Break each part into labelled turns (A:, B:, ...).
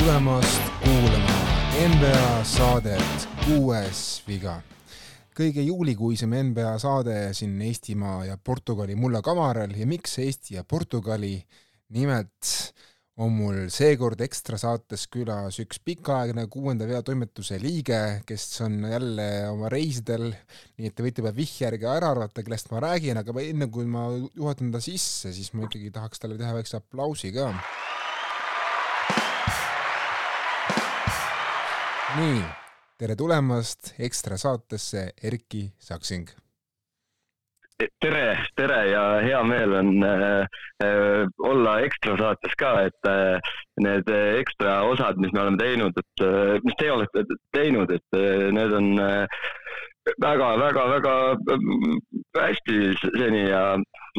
A: tulemast kuulama NBA saadet Kuues viga. kõige juulikuisem NBA saade siin Eestimaa ja Portugali mulla kamaral ja miks Eesti ja Portugali? nimelt on mul seekord ekstra saates külas üks pikaaegne kuuenda veatoimetuse liige, kes on jälle oma reisidel, nii et te võite juba vihje järgi ära arvata, kellest ma räägin, aga enne kui ma juhatan ta sisse, siis ma ikkagi tahaks talle teha väikse aplausi ka nii, tere tulemast ekstra saatesse, Erki Saksing.
B: tere, tere ja hea meel on äh, äh, olla ekstra saates ka, et äh, need ekstra osad, mis me oleme teinud, et äh, mis teie olete teinud, et äh, need on väga-väga-väga äh, hästi seni ja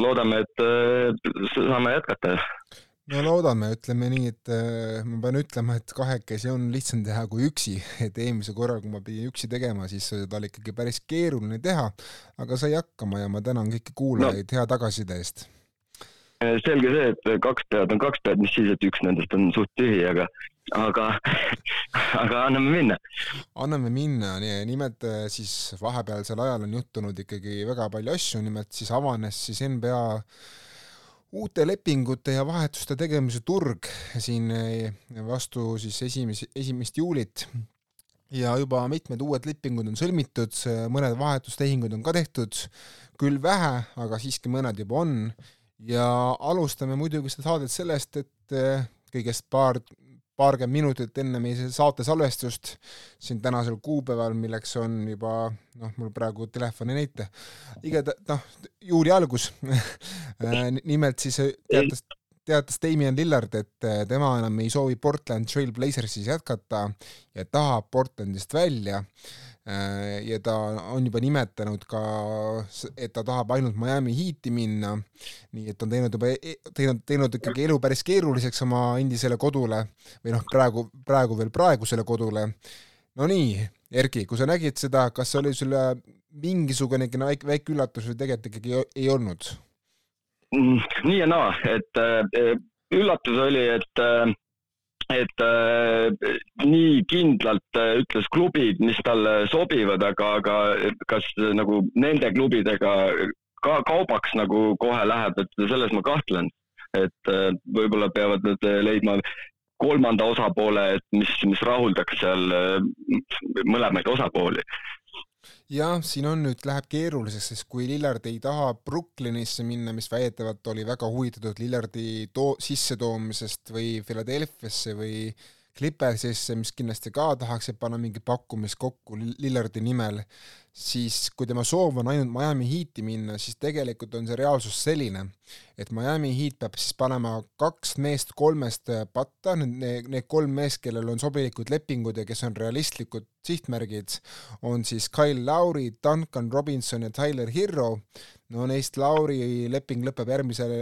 B: loodame, et saame jätkata
A: no loodame, ütleme nii, et äh, ma pean ütlema, et kahekesi on lihtsam teha kui üksi, et eelmisel korral, kui ma pidin üksi tegema, siis seda oli ikkagi päris keeruline teha, aga sai hakkama ja ma tänan kõiki kuulajaid no. hea tagasiside eest.
B: selge see, et kaks pead on kaks pead, mis siis, et üks nendest on suht tühi, aga, aga, aga anname minna.
A: anname minna, nimelt äh, siis vahepealsel ajal on juhtunud ikkagi väga palju asju, nimelt siis avanes siis NBA uute lepingute ja vahetuste tegemise turg siin eh, vastu siis esimesi, esimest juulit. Ja juba mitmed uued lepingud on sõlmitud, mõned vahetustehingud on ka tehtud, küll vähe, aga siiski mõned juba on. Ja alustame muidugi seda saadet sellest, et eh, kõigest paar paarkümmend minutit enne meie saate salvestust siin tänasel kuupäeval, milleks on juba noh, mul praegu telefon ei näita, igatahes noh, juuli algus. Nimelt siis teatas, teatas Damien Lillard, et tema enam ei soovi Portland Trail Blazersis jätkata ja tahab Portlandist välja. Äh, ja ta on juba nimetanud ka, et ta tahab ainult Miami Heati minna, nii et on teinud juba, e-, teinud, teinud ikkagi elu päris keeruliseks oma endisele kodule või noh, praegu, praegu veel praegusele kodule. no nii, Erki, kui sa nägid seda, kas oli sulle mingisugunegi väike, väike üllatus või tegelikult ikkagi ei, ei olnud?
B: Mm, nii ja naa, et äh, üllatus oli, et äh, et äh, nii kindlalt äh, ütles klubid, mis talle sobivad, aga, aga kas äh, nagu nende klubidega ka kaubaks nagu kohe läheb, et selles ma kahtlen. et äh, võib-olla peavad nad äh, leidma kolmanda osapoole, et mis, mis rahuldaks seal äh, mõlemaid osapooli
A: jah, siin on nüüd, läheb keeruliseks, sest kui Lillard ei taha Brooklynisse minna, mis väidetavalt oli väga huvitatud Lillardi too-, sissetoomisest või Philadelphiasse või Clippersisse, mis kindlasti ka tahaksid panna mingi pakkumist kokku Lillardi nimel, siis kui tema soov on ainult Miami Heati minna, siis tegelikult on see reaalsus selline, et Miami Heat peab siis panema kaks meest kolmest patta, need, need kolm meest, kellel on sobilikud lepingud ja kes on realistlikud sihtmärgid, on siis Kyle Lowry, Duncan Robinson ja Tyler Hero, no neist Lauri leping lõpeb järgmisel,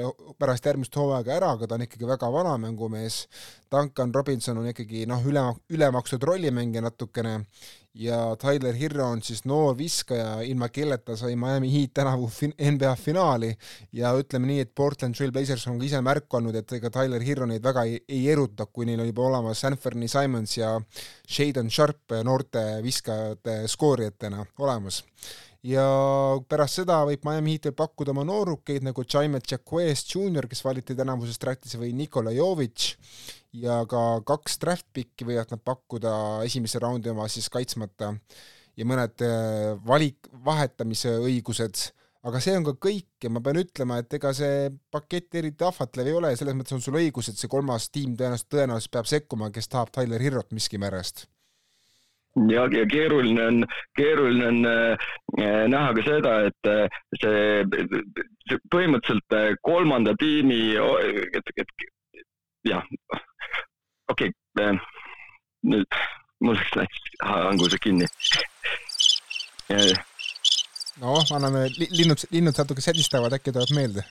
A: pärast järgmist hooaega ära, aga ta on ikkagi väga vana mängumees. Duncan Robinson on ikkagi noh, üle, ülemakstud rollimängija natukene. Ja Tyler Hero on siis noor viskaja, ilma kelleta sai Miami Heat tänavu fin-, NBA finaali. Ja ütleme nii, et Portland Trail Blazers on ka ise märku andnud, et ega Tyler Hero neid väga ei, ei eruta, kui neil on juba olemas Anthony Simons ja Shadon Sharp noorte viskajate skoorijatena olemas ja pärast seda võib Miami Heat veel pakkuda oma noorukeid nagu Jaime Jacquez Jr, kes valiti tänavusest draftisse, või Nikola Jovic. Ja ka kaks draft pick'i võivad nad pakkuda esimese raundi oma siis kaitsmata. Ja mõned äh, valik, vahetamise õigused, aga see on ka kõik ja ma pean ütlema, et ega see pakett eriti ahvatlev ei ole. Ja selles mõttes on sul õigus, et see kolmas tiim tõenäoliselt, tõenäoliselt peab sekkuma, kes tahab Tyler Hirrot miskipärast
B: ja, ja keeruline on, keeruline on äh, näha ka seda, et äh, see, see põhimõtteliselt äh, kolmanda tiimi, et, et jah, okei okay,, nüüd mul läks läks hanguse kinni.
A: noh, anname linnud, linnud natuke sädistavad, äkki tuleb meelde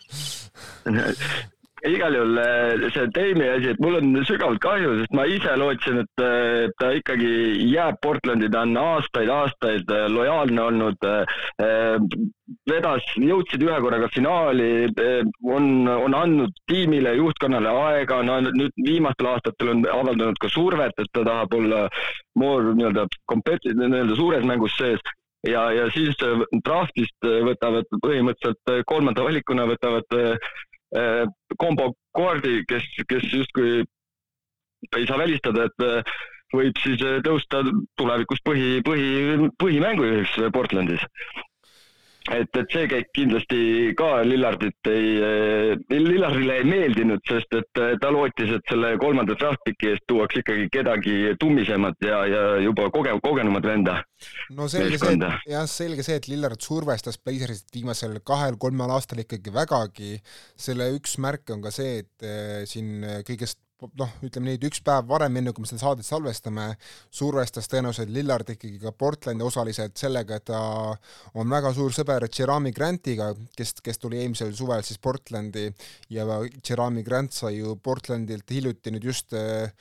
B: igal juhul äh, see Dame'i asi, et mul on sügavalt kahju, sest ma ise lootsin, et äh, ta ikkagi jääb Portlandi, ta on aastaid-aastaid äh, lojaalne olnud. vedas, jõudsid ühe korraga finaali, on, on andnud tiimile, juhtkonnale aega, no nüüd viimastel aastatel on avaldanud ka survet, et ta tahab olla more nii-öelda kompeti-, nii-öelda suures mängus sees ja, ja siis draftist võtavad põhimõtteliselt kolmanda valikuna võtavad Äh, kombo koordi, kes, kes justkui ei saa välistada, et äh, võib siis äh, tõusta tulevikus põhi, põhi, põhimängujuhiks Portlandis et, et see käik kindlasti ka Lillardit ei, Lillardile ei meeldinud, sest et ta lootis, et selle kolmanda draftpiki eest tuuakse ikkagi kedagi tummisemat ja, ja juba koge-, kogenumat venda.
A: no selge see, et jah, selge see, et Lillard survestas Blazersit viimasel kahel-kolmel aastal ikkagi vägagi. selle üks märk on ka see, et äh, siin kõigest noh, ütleme nii, et üks päev varem, enne kui me seda saadet salvestame, survestas tõenäoliselt Lillard ikkagi ka Portlandi osaliselt sellega, et ta on väga suur sõber Jerami Grantiga, kes, kes tuli eelmisel suvel siis Portlandi ja Jerami Grant sai ju Portlandilt hiljuti nüüd just eh,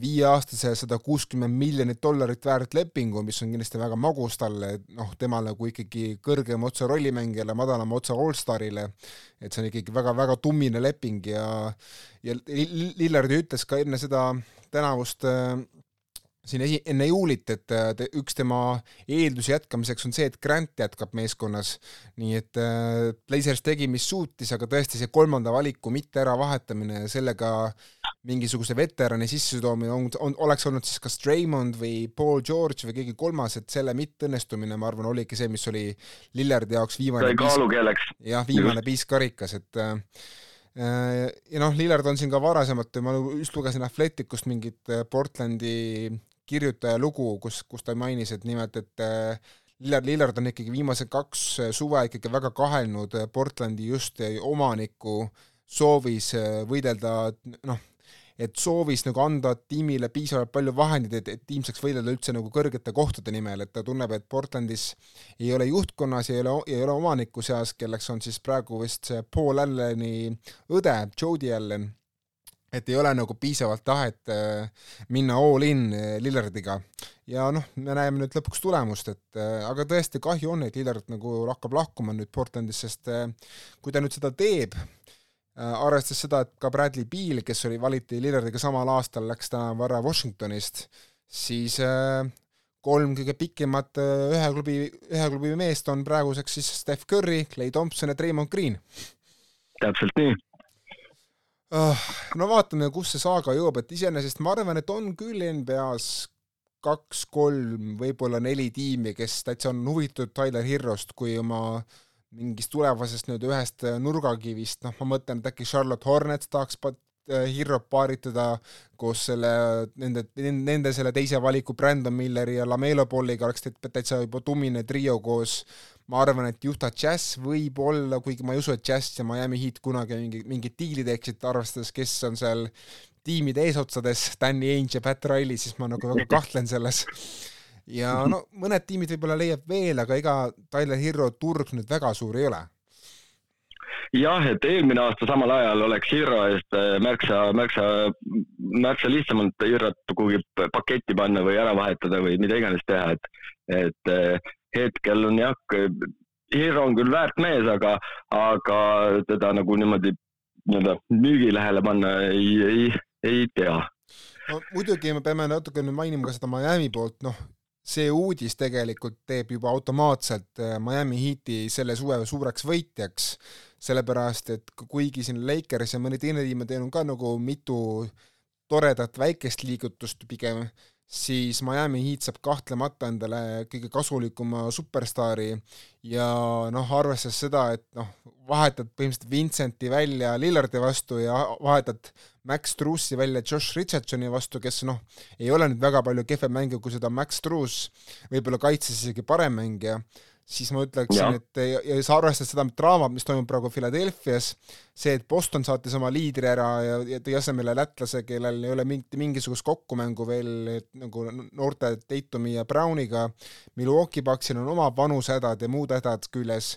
A: viieaastase sada kuuskümmend miljonit dollarit väärt lepingu, mis on kindlasti väga magus talle, noh, temale kui ikkagi kõrgema otsa rollimängijale, madalama otsa allstarile, et see on ikkagi väga-väga tummine leping ja ja Lillardi ütles ka enne seda tänavust äh, siin esi-, enne juulit, et äh, te, üks tema eeldusi jätkamiseks on see, et Grant jätkab meeskonnas. nii et äh, Blazers tegi, mis suutis, aga tõesti see kolmanda valiku mitte äravahetamine ja sellega mingisuguse veterani sissetoomine on, on, oleks olnud siis kas Draymond või Paul George või keegi kolmas, et selle mitteõnnestumine, ma arvan, oligi see, mis oli Lillardi jaoks viimane
B: kaalukeeleks.
A: jah, viimane piisk karikas, et äh, ja noh, Lillard on siin ka varasemalt, ma just lugesin Athleticust mingit Portlandi kirjutaja lugu, kus, kus ta mainis, et nimelt, et äh, Lillard, Lillard on ikkagi viimased kaks suve ikkagi väga kahelnud Portlandi just omaniku soovis äh, võidelda noh, et soovis nagu anda tiimile piisavalt palju vahendeid, et, et tiim saaks võidelda üldse nagu kõrgete kohtade nimel, et ta tunneb, et Portlandis ei ole juhtkonnas, ei ole, ei ole omaniku seas, kelleks on siis praegu vist see Paul Alleni õde, Jody Allen et ei ole nagu piisavalt tahet äh, minna all in äh, Lillardiga. ja noh, me näeme nüüd lõpuks tulemust, et äh, aga tõesti kahju on, et Lillard nagu hakkab lahkuma nüüd Portlandist, sest kui ta nüüd seda teeb, arvestades seda, et ka Bradley Beal, kes oli, valiti Lillardiga samal aastal, läks tänavu ära Washingtonist, siis kolm kõige pikemat ühe klubi, ühe klubi meest on praeguseks siis Steph Curry, Clay Thompson ja Draymond Green.
B: täpselt nii
A: no vaatame, kus see saaga jõuab, et iseenesest ma arvan, et on küll NBA-s kaks-kolm, võib-olla neli tiimi, kes täitsa on huvitatud Tyler Hirrost kui oma mingist tulevasest nüüd ühest nurgakivist, noh, ma mõtlen, et äkki Charlotte Hornets tahaks Hirrot paaritada koos selle, nende, nende selle teise valiku Brandon Milleri ja Lamelo Polliga oleks täitsa juba tummine trio koos ma arvan, et Utah Jazz võib olla, kuigi ma ei usu, et Jazz ja Miami Heat kunagi mingi, mingit diili teeksid, arvestades, kes on seal tiimide eesotsades, Danny Ainge ja Pat Riley, siis ma nagu väga kahtlen selles. ja no mõned tiimid võib-olla leiab veel, aga ega Tyler Hero turg nüüd väga suur ei ole
B: jah, et eelmine aasta samal ajal oleks Hiro eest äh, märksa, märksa, märksa lihtsamalt Hirot kuhugi paketti panna või ära vahetada või mida iganes teha, et, et äh, hetkel on jah, Hiro on küll väärt mees, aga, aga teda nagu niimoodi nii-öelda müügilehele panna ei, ei, ei tea.
A: no muidugi me peame natuke nüüd mainima ka seda Miami poolt, noh, see uudis tegelikult teeb juba automaatselt äh, Miami Heati selle suve suureks võitjaks, sellepärast et kuigi siin Lakers ja mõni teine tiim on teinud ka nagu mitu toredat väikest liigutust pigem, siis Miami Heat saab kahtlemata endale kõige kasulikuma superstaari. Ja noh, arvestades seda, et noh, vahetad põhimõtteliselt Vincenti välja Lillardi vastu ja vahetad Max Truussi välja Josh Richardsoni vastu, kes noh, ei ole nüüd väga palju kehvem mängija kui seda Max Truus, võib-olla kaitses isegi parem mängija siis ma ütleksin, et ja, ja sa arvestad seda draamat, mis toimub praegu Philadelphia's, see, et Boston saatis oma liidri ära ja, ja tõi asemele lätlase, kellel ei ole mingit, mingisugust kokkumängu veel et, nagu noorte Tatumi ja Browniga, Milwaukee Bucksil on oma vanushädad ja muud hädad küljes,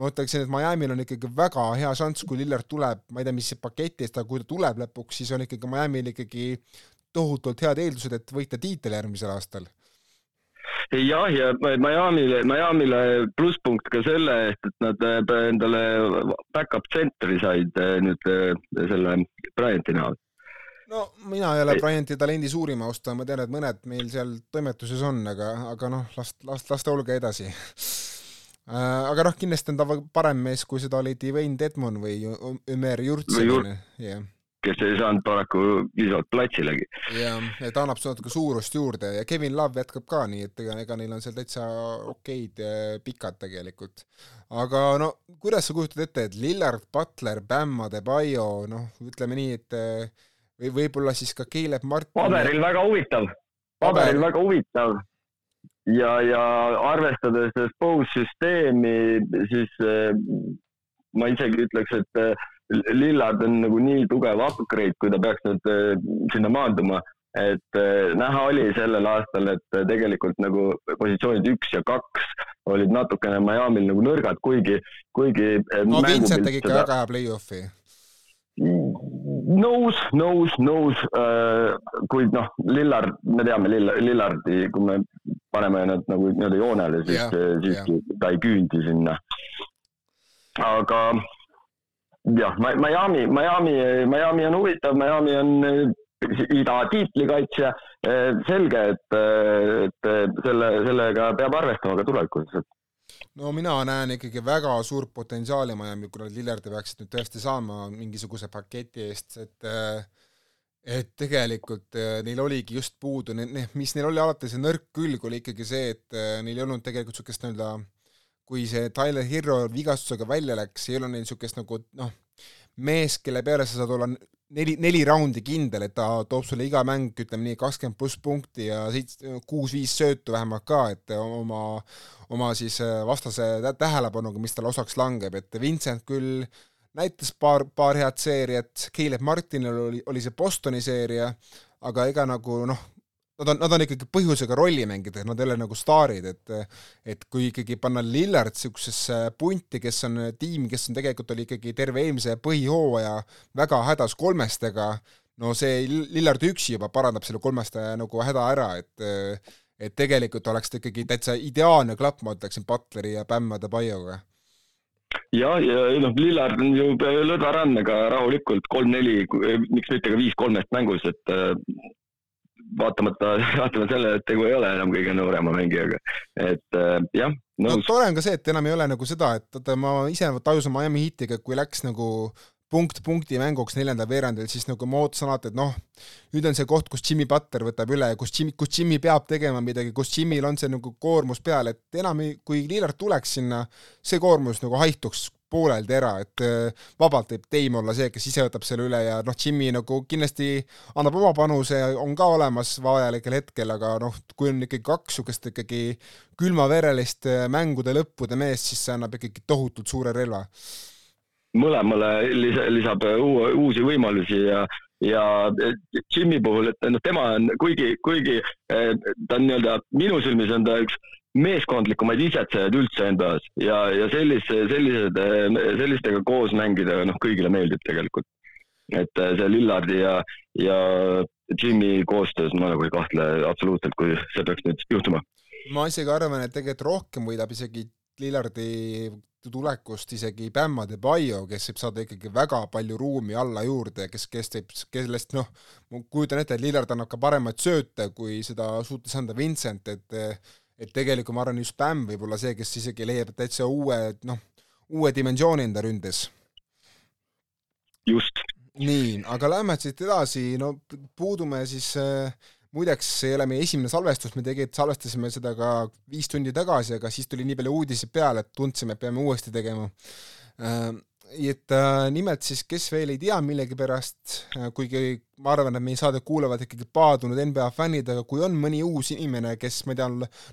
A: ma ütleksin, et Miami'l on ikkagi väga hea šanss, kui Lillard tuleb, ma ei tea, mis paketist, aga kui ta tuleb lõpuks, siis on ikkagi Miami'l ikkagi tohutult head eeldused, et võita tiitel järgmisel aastal
B: jah, ja Miami'le, Miami'le plusspunkt ka selle eest, et nad äh, endale back-up tsentri said äh, nüüd äh, selle Bryanti näol.
A: no mina ei ole Bryanti talendi suurim austaja, ma tean, et mõned meil seal toimetuses on, aga, aga noh, las, las, las ta olge edasi aga noh, kindlasti on ta parem mees, kui seda oli Dwayne Dedmon või Ömer Jurtsev. jah
B: kes ei saanud paraku piisavalt platsilegi.
A: jah, ta annab natuke suurust juurde ja Kevin Love jätkab ka nii, et ega, ega neil on seal täitsa okeid pikad tegelikult. aga no kuidas sa kujutad ette, et Lillard, Butler, Bam, Adebayo, noh, ütleme nii, et või võib-olla siis ka Caleb Martin.
B: paberil väga huvitav, paberil Paber. väga huvitav ja, ja arvestades Spose süsteemi, siis eh, ma isegi ütleks, et eh, Lillard on nagu nii tugev upgrade, kui ta peaks nüüd äh, sinna maanduma, et äh, näha oli sellel aastal, et äh, tegelikult nagu positsioonid üks ja kaks olid natukene Miami'l nagu nõrgad, kuigi, kuigi.
A: no Vincent tegi ikka seda... väga hea play-off'i
B: nõus, nõus, nõus, kuid noh, Lillard, me teame Lillard, Lillardi, kui me paneme nad nagu nii-öelda joonele, siis, siis ta ei küündi sinna. aga jah, Miami, Miami, Miami on huvitav, Miami on eh, ida tiitlikaitsja. Eh, selge, et, eh, et selle, sellega peab arvestama ka tulevikus, et
A: no mina näen ikkagi väga suurt potentsiaali Miami, kui nad Lillardi peaksid nüüd tõesti saama mingisuguse paketi eest, et et tegelikult neil oligi just puudu, mis neil oli alati see nõrk külg, oli ikkagi see, et neil ei olnud tegelikult niisugust nii-öelda kui see Tyler Hero vigastusega välja läks, ei ole neil niisugust nagu noh, mees, kelle peale sa saad olla neli, neli raundi kindel, et ta toob sulle iga mäng, ütleme nii, kakskümmend pluss punkti ja kuus-viis söötu vähemalt ka, et oma, oma siis äh, vastase tähelepanuga, mis talle osaks langeb, et Vincent küll näitas paar, paar head seeriat, Caleb Martinil oli, oli see Bostoni seeria, aga ega nagu noh, nad on, nad on ikkagi põhjusega rollimängijad, nad ei ole nagu staarid, et et kui ikkagi panna Lillard niisugusesse punti, kes on tiim, kes on tegelikult, oli ikkagi terve eelmise põhihooaja väga hädas kolmestega, no see Lillard üksi juba parandab selle kolmeste nagu häda ära, et et tegelikult oleks ta ikkagi täitsa ideaalne klapp, ma ütleksin, Butleri ja Bam Adebayoga.
B: Ja, ja noh, Lillard on ju lõdva randega rahulikult kolm-neli, miks mitte ka viis kolmest mängus, et vaatamata, vaatamata sellele, et tegu ei ole enam kõige noorema mängijaga, et äh, jah.
A: no tore on ka see, et enam ei ole nagu seda, et vaata ma ise tajusin Miami Heatiga, kui läks nagu punkt punkti mänguks neljandal veerandil, siis nagu ma ootasin alati, et noh, nüüd on see koht, kus Jimmy Butler võtab üle, kus Jimmy, kus Jimmy peab tegema midagi, kus Jimmyl on see nagu koormus peal, et enam ei, kui Lillard tuleks sinna, see koormus nagu haihtuks pooleldi ära, et äh, vabalt võib Teim olla see, kes ise võtab selle üle ja noh, Jimmy nagu kindlasti annab oma panuse, on ka olemas vajalikel hetkel, aga noh, kui on ikkagi kaks niisugust ikkagi külmaverelist mängude lõppude meest, siis see annab ikkagi tohutult suure relva.
B: Mõlemale lisa, lisab uue, uusi võimalusi ja ja Jimmy puhul, et noh, tema on, kuigi, kuigi äh, ta on nii-öelda, minu silmis on ta üks meeskondlikumaid isetsejaid üldse NBA-s ja, ja sellise, sellised, sellistega koos mängida, noh, kõigile meeldib tegelikult. et see Lillardi ja, ja Jimmy koostöös ma nagu ei kahtle absoluutselt, kui see peaks nüüd juhtuma.
A: ma isegi arvan, et tegelikult rohkem võidab isegi Lillardi tulekust isegi Bam Adebayo, kes võib saada ikkagi väga palju ruumi alla juurde, kes, kes teeb, kellest noh, ma kujutan ette, et Lillard annab ka paremaid sööte, kui seda suutis anda Vincent, et et tegelikult ma arvan, just Bam võib olla see, kes isegi leiab täitsa uue, noh, uue dimensiooni enda ründes.
B: just.
A: nii, aga lähme siit edasi, no puudume siis äh, muideks see ei ole meie esimene salvestus, me tegelikult salvestasime seda ka viis tundi tagasi, aga siis tuli nii palju uudiseid peale, et tundsime, et peame uuesti tegema. Äh, et äh, nimelt siis, kes veel ei tea millegipärast äh,, kuigi ma arvan, et meie saadet kuulavad ikkagi paadunud NBA fännid, aga kui on mõni uus inimene, kes, ma ei tea,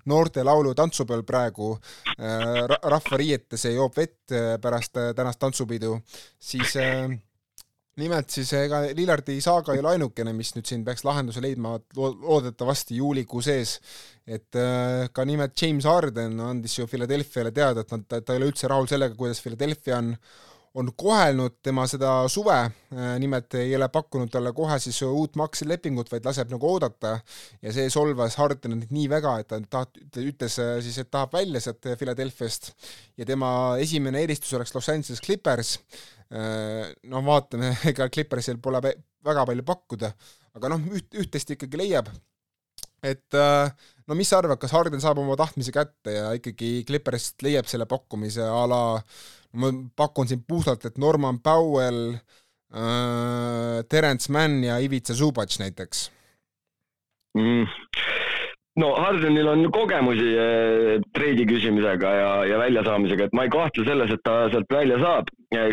A: noorte laulu- ja tantsupeol praegu rahvariietes ja joob vett pärast tänast tantsupidu, siis äh, nimelt siis ega Lillardi saaga ei ole ainukene, mis nüüd siin peaks lahenduse leidma loodetavasti juulikuu sees. et äh, ka nimelt James Harden andis ju Philadelphia'le teada, et nad, ta ei ole üldse rahul sellega, kuidas Philadelphia on on kohelnud tema seda suve, äh, nimelt ei ole pakkunud talle kohe siis uut makselepingut, vaid laseb nagu oodata. Ja see solvas Hardenit nii väga, et ta taht-, ütles äh, siis, et tahab välja sealt Philadelphia'st. Ja tema esimene eelistus oleks Los Angeles Clippers, äh, noh, vaatame, ega Clippersil pole väga palju pakkuda, aga noh, üht, üht-teist ikkagi leiab, et no mis sa arvad, kas Harden saab oma tahtmise kätte ja ikkagi Clippersist leiab selle pakkumise a la ma pakun siin puhtalt, et Norman Powell äh,, Terence Mann ja Ivica Zubac näiteks
B: mm no Hardenil on kogemusi eh, treidi küsimisega ja, ja väljasaamisega, et ma ei kahtle selles, et ta sealt välja saab.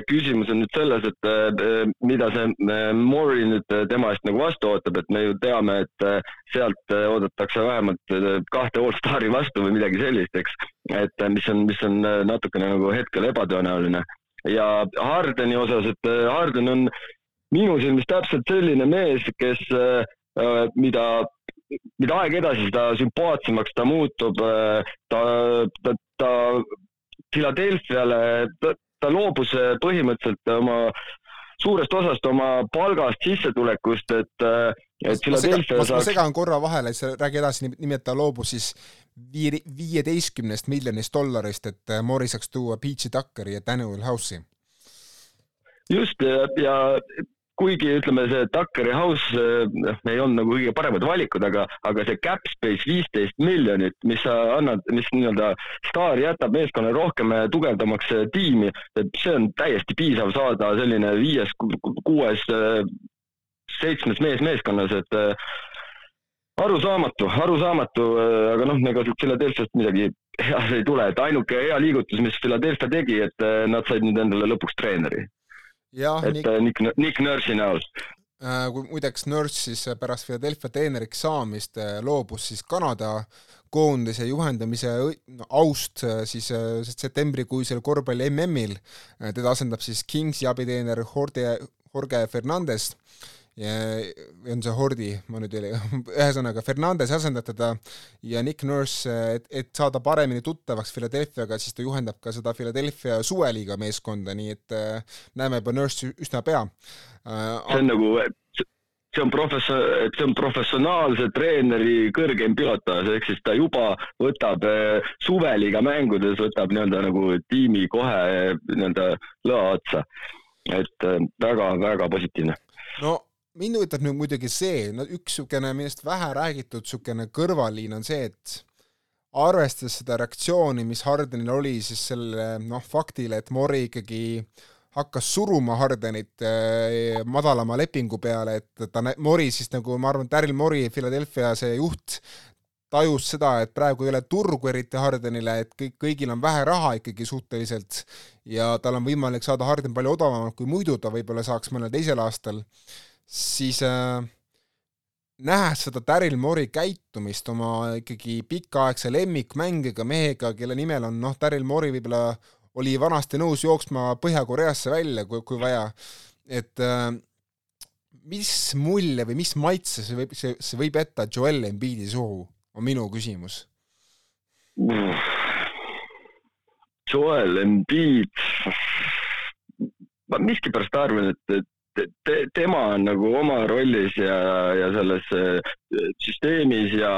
B: küsimus on nüüd selles, et eh, mida see Mori nüüd tema eest nagu vastu ootab, et me ju teame, et sealt oodatakse vähemalt kahte allstari vastu või midagi sellist, eks. Et mis on, mis on natukene nagu hetkel ebatõenäoline. ja Hardeni osas, et Harden on minu silmis täpselt selline mees, kes, mida mida aeg edasi, seda sümpaatsemaks ta muutub. Äh, ta, ta, ta Philadelphia'le, ta, loobus äh, põhimõtteliselt oma suurest osast oma palgast, sissetulekust, et, äh, et
A: Philadelphia saaks. ma segan korra vahele, sa räägi edasi, nimelt ta loobus siis viie, viieteistkümnest miljonist dollarist, et Mori saaks tuua Peachy Tuckeri ja Daniel House'i.
B: just ja, ja kuigi ütleme, see Tuckeri House noh, ei olnud nagu kõige paremad valikud, aga, aga see cap space viisteist miljonit, mis sa annad, mis nii-öelda staar jätab meeskonnale rohkem tugevdamaks tiimi, et see on täiesti piisav saada selline viies, kuues, seitsmes mees meeskonnas, et arusaamatu, arusaamatu, aga noh, ega Philadelphia'st midagi head ei tule, et ainuke hea liigutus, mis Philadelphia tegi, et nad said nüüd endale lõpuks treeneri. Et Nick, äh, Nick, Nick Nurse'i näol.
A: Äh, kui muideks Nurse siis pärast Philadelphia treeneriks saamist äh, loobus siis Kanada koondise juhendamise aust siis septembrikuisel korvpalli MM-il, teda asendab siis Kingsi abiteener Jorge, Jorge Fernandez on see Hordi, ma nüüd ei ole, ühesõnaga Fernandes asendab teda ja Nick Nurse, et, et saada paremini tuttavaks Philadelphiaga, siis ta juhendab ka seda Philadelphia suveliiga meeskonda, nii et äh, näeme juba Nurse'i üsna pea
B: äh,. see on nagu, see on professor, see on professionaalse treeneri kõrgeim pilotaž, ehk siis ta juba võtab äh, suveliiga mängudes, võtab nii-öelda nagu tiimi kohe nii-öelda lõa otsa. et väga-väga positiivne
A: no mind huvitab nüüd muidugi see, no üks niisugune millest vähe räägitud niisugune kõrvalliin on see, et arvestades seda reaktsiooni, mis Hardenil oli siis selle noh, faktile, et Mori ikkagi hakkas suruma Hardenit äh, madalama lepingu peale, et ta, Mori siis nagu ma arvan, Daryl Mori, Philadelphia see juht, tajus seda, et praegu ei ole turgu eriti Hardenile, et kõik, kõigil on vähe raha ikkagi suhteliselt ja tal on võimalik saada Harden palju odavamalt, kui muidu ta võib-olla saaks mõnel teisel aastal siis äh, nähes seda Daryl Mori käitumist oma ikkagi pikaaegse lemmikmängiga mehega, kelle nimel on noh, Daryl Mori võib-olla oli vanasti nõus jooksma Põhja-Koreasse välja, kui, kui vaja, et äh, mis mulje või mis maitse see võib, see, see võib jätta Joel Embiidi suhu, on minu küsimus.
B: Joel Embiid, ma miskipärast arvan, et, et te, tema on nagu oma rollis ja, ja selles äh, süsteemis ja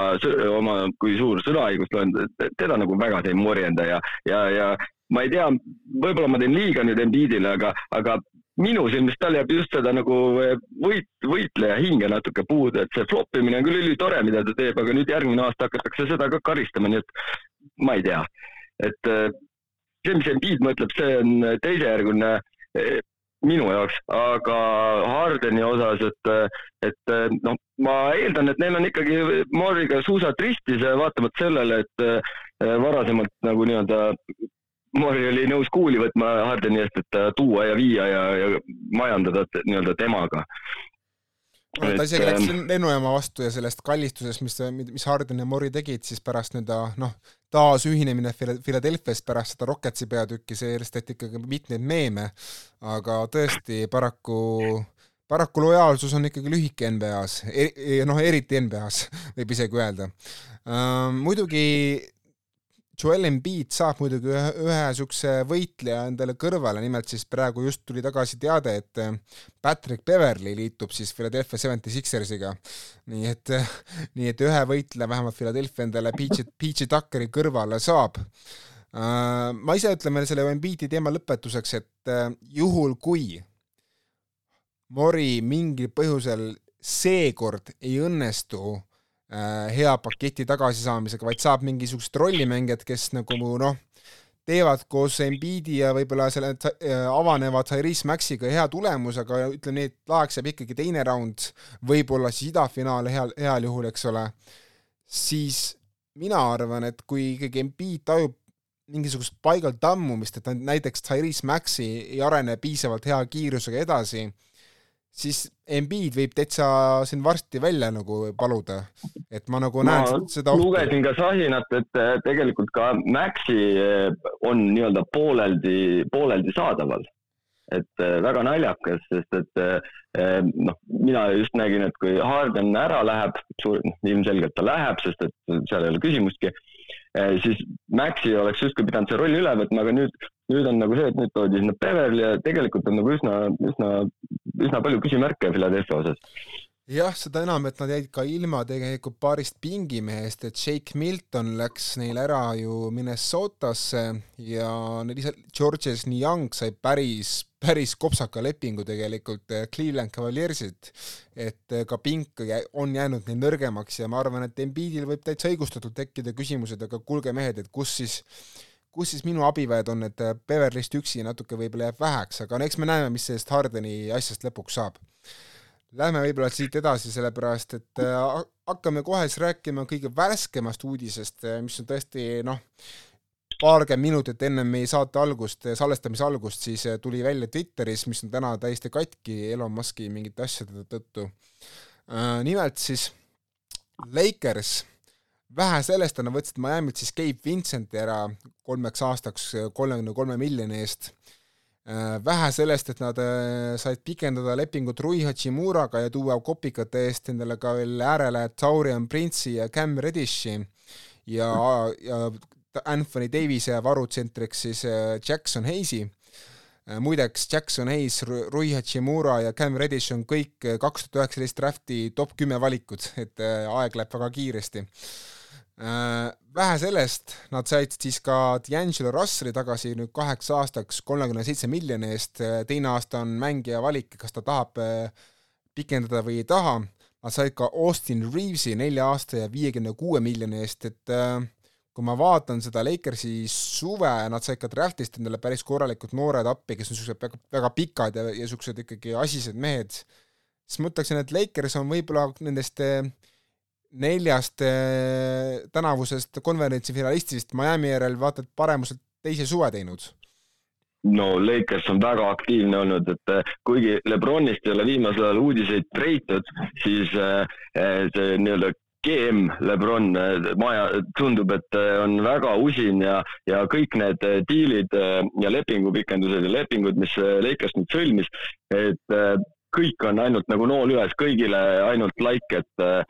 B: oma, kui suur sõnaõigust on, teda nagu väga see ei morjenda ja, ja, ja ma ei tea, võib-olla ma teen liiga nüüd Embiidile, aga, aga minu silmis tal jääb just seda nagu äh, võit, võitleja hinge natuke puudu, et see flop imine on küll ülitore, mida ta teeb, aga nüüd järgmine aasta hakatakse seda ka karistama, nii et ma ei tea. et äh, see, mis Embiid mõtleb, see on teisejärguline minu jaoks, aga Hardeni osas, et, et noh, ma eeldan, et neil on ikkagi Moriga suusad ristis, vaatamata sellele, et eh, varasemalt nagu nii-öelda Mori oli nõus kuuli võtma Hardeni eest, et tuua ja viia ja, ja majandada nii-öelda temaga.
A: Ta isegi läks lennujaama vastu ja sellest kallistusest, mis, mis Harden ja Mori tegid, siis pärast nii-öelda noh, taasühinemine Philadelphia's pärast seda Rocketsi peatükki, sellest tehti ikkagi mitmeid meeme, aga tõesti paraku, paraku lojaalsus on ikkagi lühike NBA-s, noh, eriti NBA-s võib isegi öelda uh,. muidugi Joel Embiid saab muidugi ühe, ühe niisuguse võitleja endale kõrvale, nimelt siis praegu just tuli tagasi teade, et äh, Patrick Beverly liitub siis Philadelphia Seventy Sixersiga. nii et, äh, nii et ühe võitleja vähemalt Philadelphia endale PG, PG Tuckeri kõrvale saab. Äh, ma ise ütlen veel selle Embiidi teema lõpetuseks, et juhul kui Mori mingil põhjusel seekord ei õnnestu Äh, hea paketi tagasisaamisega, vaid saab mingisugused rollimängijad, kes nagu noh, teevad koos Embiidi ja võib-olla selle äh, avanevad Tyrese Maxiga hea tulemuse, aga ütleme nii, et laheks jääb ikkagi teine round, võib-olla siis idafinaal heal, heal juhul, eks ole, siis mina arvan, et kui ikkagi Embiid tajub mingisugust paigal tammumist, et näiteks Tyrese Maxi ei arene piisavalt hea kiirusega edasi, siis Embiid võib täitsa siin varsti välja nagu paluda, et ma nagu ma näen seda
B: ohtu. lugesin ka sahinat, et äh, tegelikult ka Maxi äh, on nii-öelda pooleldi, pooleldi saadaval. et äh, väga naljakas, sest et noh, mina just nägin, et kui Harden ära läheb, ilmselgelt ta läheb, sest et seal ei ole küsimustki siis Maxi oleks justkui pidanud see rolli üle võtma, aga nüüd, nüüd on nagu see, et nüüd toodi sinna Beverly ja tegelikult on nagu üsna, üsna, üsna palju küsimärke Philadelphia osas
A: jah, seda enam, et nad jäid ka ilma tegelikult paarist pingimehest, et Shake Milton läks neil ära ju Minnesotasse ja lihtsalt Georges Niang sai päris, päris kopsaka lepingu tegelikult eh, Cleveland Cavaliersilt. et eh, ka pink on jäänud neil nõrgemaks ja ma arvan, et Embiidil võib täitsa õigustatult tekkida küsimused, aga kuulge mehed, et kus siis kus siis minu abiväed on, et Beverlyst üksi natuke võib-olla jääb väheks, aga no eks me näeme, mis sellest Hardeni asjast lõpuks saab Lähme võib-olla siit edasi, sellepärast et äh, hakkame kohe siis rääkima kõige värskemast uudisest, äh, mis on tõesti noh, paarkümmend minutit enne meie saate algust, äh, salvestamise algust, siis tuli välja Twitteris, mis on täna täiesti katki Elon Musk'i mingite asjade tõttu. nimelt siis Lakers, vähe sellest, nad võtsid Miami't siis Gabe Vincenti ära kolmeks aastaks kolmekümne kolme miljoni eest. Äh, vähe sellest, et nad äh, said pikendada lepingut Rui Hachimuraga ja tuua kopikate eest endale ka veel äärele Taurian Prince'i ja Cam Reddishi. Ja, ja Anthony Davise varutsentriks siis äh, Jackson Hayes'i. muideks Jackson Hayes, Rui Hachimura ja Cam Reddish on kõik kaks tuhat üheksateist drafti top kümme valikud, et aeg läheb väga kiiresti. Äh, vähe sellest, nad said siis ka D'Angelo Russeli tagasi nüüd kaheks aastaks kolmekümne seitse miljoni eest, äh, teine aasta on mängija valik, kas ta tahab äh, pikendada või ei taha. Nad said ka Austin Reavesi nelja aasta ja viiekümne kuue miljoni eest, et kui ma vaatan seda Lakersi suve, nad said ka draftist endale päris korralikud noored appi, kes on niisugused väga, väga pikad ja, ja niisugused ikkagi asised mehed, siis ma ütleksin, et Lakers on võib-olla nendest neljast eh, tänavusest konverentsi finalistist Miami järel vaata et paremuselt teise suve teinud?
B: no Lakers on väga aktiivne olnud, et eh, kuigi Lebronist ei ole viimasel ajal uudiseid treitud, siis eh, see nii-öelda GM Lebron maja tundub, et on väga usin ja, ja kõik need diilid ja lepingupikendused ja lepingud, mis Lakers nüüd sõlmis, et kõik on ainult nagu nool üles, kõigile ainult like, et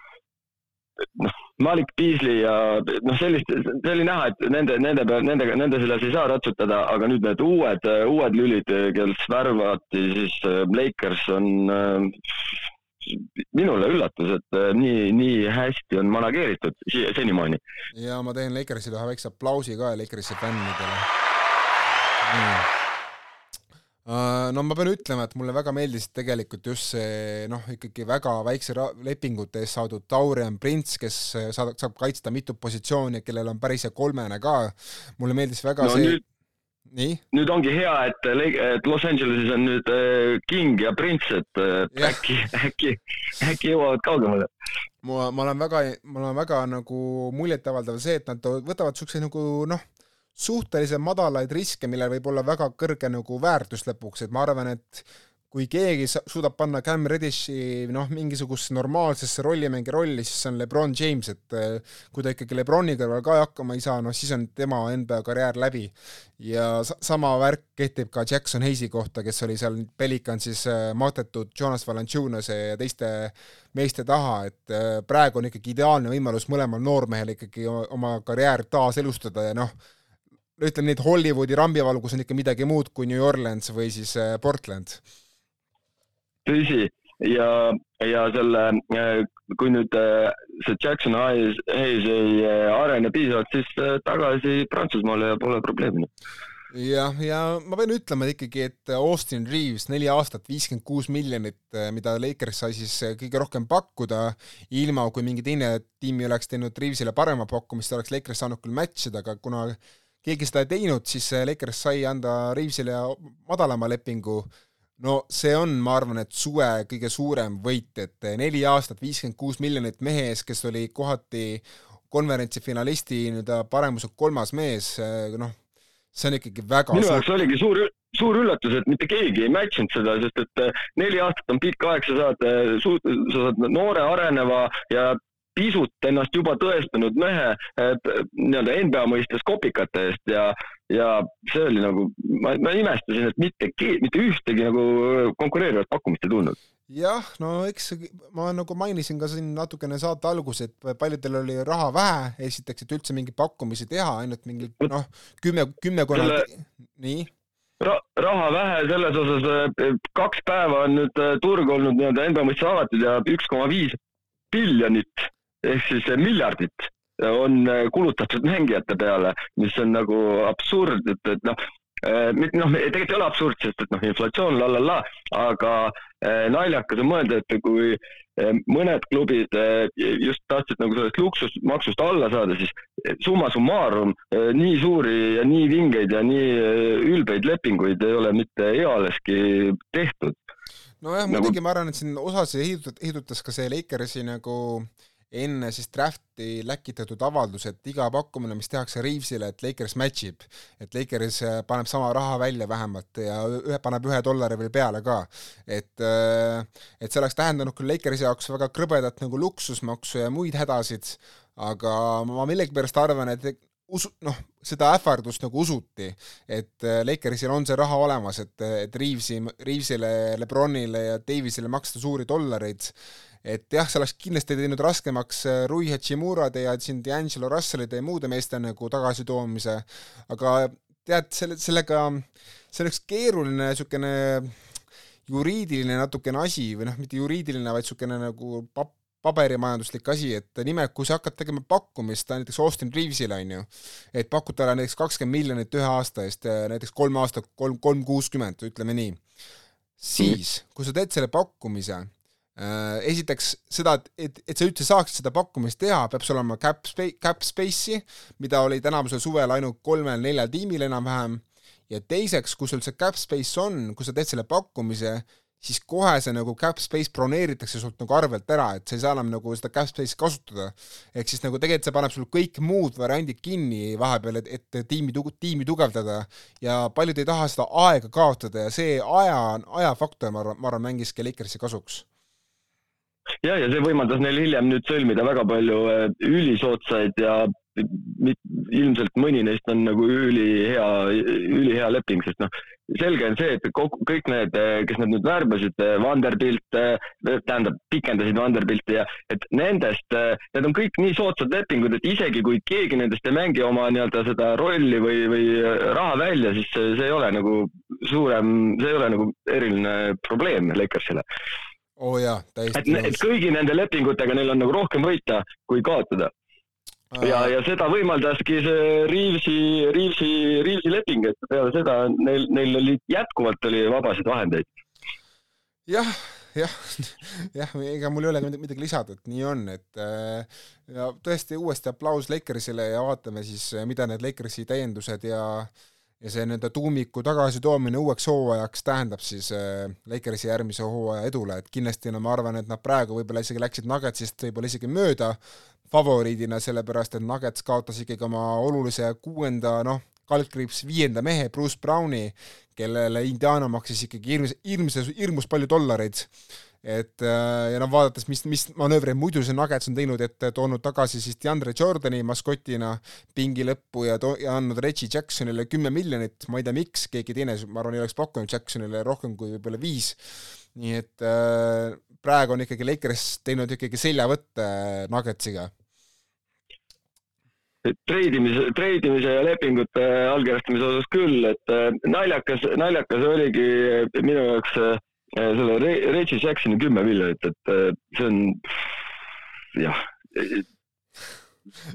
B: Malik Beasley ja noh, sellist, see oli näha, et nende, nende peal, nendega, nende selles ei saa ratsutada, aga nüüd need uued, uued lülid, kes värvati, siis äh, Lakers on äh, minule üllatus, et äh, nii, nii hästi on manageeritud senimaani.
A: ja ma teen Lakersile ühe väikse aplausi ka Lakersi fännidele. Äh, no ma pean ütlema, et mulle väga meeldis tegelikult just see noh, ikkagi väga väikse lepingute eest saadud Taurian Prints, kes äh, saab, saab kaitsta mitut positsiooni, kellel on päris hea kolmene ka. mulle meeldis väga no, see nüüd,
B: nii? nüüd ongi hea, et, et Los Angeleses on nüüd äh, King ja Prints, et äh, äkki, äkki, äkki jõuavad kaugemale.
A: ma, ma olen väga, mul on väga nagu muljetavaldav see, et nad võtavad niisuguseid nagu noh, suhteliselt madalaid riske, millel võib olla väga kõrge nagu väärtus lõpuks, et ma arvan, et kui keegi suudab panna Cam Reddishi noh, mingisugusesse normaalsesse rollimängi rolli, siis see on Lebron James, et äh, kui ta ikkagi Lebroni kõrval ka hakkama ei saa, noh siis on tema NBA karjäär läbi. ja sama värk kehtib ka Jackson Hayes'i kohta, kes oli seal Pelicansis äh, matetud Jonas Valanciunase ja teiste meeste taha, et äh, praegu on ikkagi ideaalne võimalus mõlemal noormehel ikkagi oma karjäär taaselustada ja noh, ütleme nii, et Hollywoodi rambivalgus on ikka midagi muud kui New Orleans või siis Portland.
B: Tõsi, ja, ja selle, äh, kui nüüd äh, see Jackson Hayes, Hayes ei äh, arene piisavalt, siis tagasi Prantsusmaale pole probleemi.
A: Jah, ja ma pean ütlema ikkagi, et Austin Reaves neli aastat, viiskümmend kuus miljonit, mida Lakers sai siis kõige rohkem pakkuda, ilma kui mingi teine tiim ei oleks teinud Reavesile parema pakkumist, oleks Lakers saanud küll match ida, aga kuna keegi seda ei teinud, siis Lakers sai anda Reavesile madalama lepingu. No see on, ma arvan, et suve kõige suurem võit, et neli aastat, viiskümmend kuus miljonit mehe ees, kes oli kohati konverentsi finalisti nii-öelda paremuselt kolmas mees, noh, see on ikkagi väga
B: minu jaoks oligi suur, suur üllatus, et mitte keegi ei match inud seda, sest et neli aastat on pikk aeg, sa saad, sa saad noore areneva ja pisut ennast juba tõestanud mehe nii-öelda NBA mõistes kopikate eest ja, ja see oli nagu, ma, ma imestasin, et mitte, mitte ühtegi nagu konkureerivat pakkumist ei tulnud.
A: Jah, no eks ma nagu mainisin ka siin natukene saate alguses, et paljudel oli raha vähe, esiteks, et üldse mingeid pakkumisi teha, ainult mingi noh, kümme, kümmekonna Selle... nii?
B: Ra raha vähe selles osas, kaks päeva on nüüd äh, turg olnud nii-öelda enda mõistes avatud ja üks koma viis miljonit ehk siis miljardit on äh, kulutatud mängijate peale, mis on nagu absurd, et, et noh, äh, noh, tegelikult ei ole absurd, sest et noh, inflatsioon la la la, aga äh, naljakas on mõelda, et kui mõned klubid just tahtsid nagu sellest luksusmaksust alla saada, siis summa summarum nii suuri ja nii vingeid ja nii ülbeid lepinguid ei ole mitte ealeski tehtud.
A: nojah, muidugi nagu... ma arvan, et siin osas heidutas ka see Lakersi nagu äh, enne siis drafti läkitatud avaldus, et iga pakkumine, mis tehakse Reavesile, et Lakers match ib, et Lakers äh, paneb sama raha välja vähemalt ja ühe, paneb ühe dollari veel peale ka. et, äh, et see oleks tähendanud küll Lakersi jaoks väga krõbedat nagu luksusmaksu ja muid hädasid, aga ma millegipärast arvan, et usu-, noh, seda ähvardust nagu usuti, et äh, Lakersil on see raha olemas, et, et Reavesi, Reavesile, Lebronile ja Davisile maksta suuri dollareid et jah, see oleks kindlasti teinud raskemaks äh, Rui Hachimurade ja siin D'Angelo Russellide ja muude meeste nagu tagasitoomise, aga tead, selle, sellega, see oleks keeruline niisugune juriidiline natukene asi või noh, mitte juriidiline, vaid niisugune nagu pap-, paberimajanduslik asi, et nimelt, kui sa hakkad tegema pakkumist näiteks Austin Reavesile, on ju, et pakud talle näiteks kakskümmend miljonit ühe aasta eest, näiteks kolm aastat, kolm, kolm kuuskümmend, ütleme nii, siis kui sa teed selle pakkumise Äh, esiteks seda, et, et, et sa üldse saaksid seda pakkumist teha, peab sul olema cap spa-, cap space'i, mida oli tänavusel suvel ainult kolmel-neljal tiimil enam-vähem, ja teiseks, kui sul see cap space on, kui sa teed selle pakkumise, siis kohe see nagu cap space broneeritakse sult nagu arvelt ära, et sa ei saa enam nagu seda cap space'i kasutada. ehk siis nagu tegelikult see paneb sul kõik muud variandid kinni vahepeal, et, et tiimi, tiimi tugevdada. Ja paljud ei taha seda aega kaotada ja see aja, ajafaktor, ma arvan, ma arvan, mängiski Lakersi kasuks
B: ja, ja see võimaldas neil hiljem nüüd sõlmida väga palju äh, ülisoodsaid ja ilmselt mõni neist on nagu ülihea, ülihea leping, sest noh, selge on see, et kõik need, äh, kes nad nüüd värbasid, äh, Vanderbilt, tähendab, pikendasid Vanderbilti ja et nendest, need on kõik nii soodsad lepingud, et isegi kui keegi nendest ei mängi oma nii-öelda seda rolli või, või raha välja, siis see, ei ole nagu suurem, see ei ole nagu eriline probleem Lakersile
A: oh jaa,
B: täiesti et, et kõigi nende lepingutega neil on nagu rohkem võita kui kaotada. ja, ja seda võimaldaski see Reavesi, Reavesi, Reavesi leping, et peale seda neil, neil oli jätkuvalt oli vabasid vahendeid.
A: jah, jah, jah, ega mul ei ole midagi lisada, et nii on, et äh, ja tõesti uuesti aplaus Lakersile ja vaatame siis, mida need Lakersi täiendused ja äh, ja see nii-öelda tuumiku tagasitoomine uueks hooajaks tähendab siis äh, Lakersi järgmise hooaja edule, et kindlasti no ma arvan, et nad praegu võib-olla isegi läksid Nuggetsist võib-olla isegi mööda favoriidina, sellepärast et Nuggets kaotas ikkagi oma olulise kuuenda, noh, kaldkriips viienda mehe, Bruce Browni, kellele Indiana maksis ikkagi hirmus, hirmus, hirmus palju dollareid et äh, ja noh, vaadates, mis, mis manöövreid muidu see Nuggets on teinud, et toonud tagasi siis DeAndre Jordani maskotina pingi lõppu ja to-, ja andnud Reggie Jacksonile kümme miljonit, ma ei tea, miks, keegi teine, ma arvan, ei oleks pakkunud Jacksonile rohkem kui võib-olla viis, nii et äh, praegu on ikkagi Lakers teinud ikkagi seljavõtte Nuggetsiga.
B: Treidimise, treidimise ja lepingute allkirjastamise osas küll, et äh, naljakas, naljakas oligi minu jaoks äh, Äh, selle Reggie Jacksoni kümme miljonit, et äh, see on jah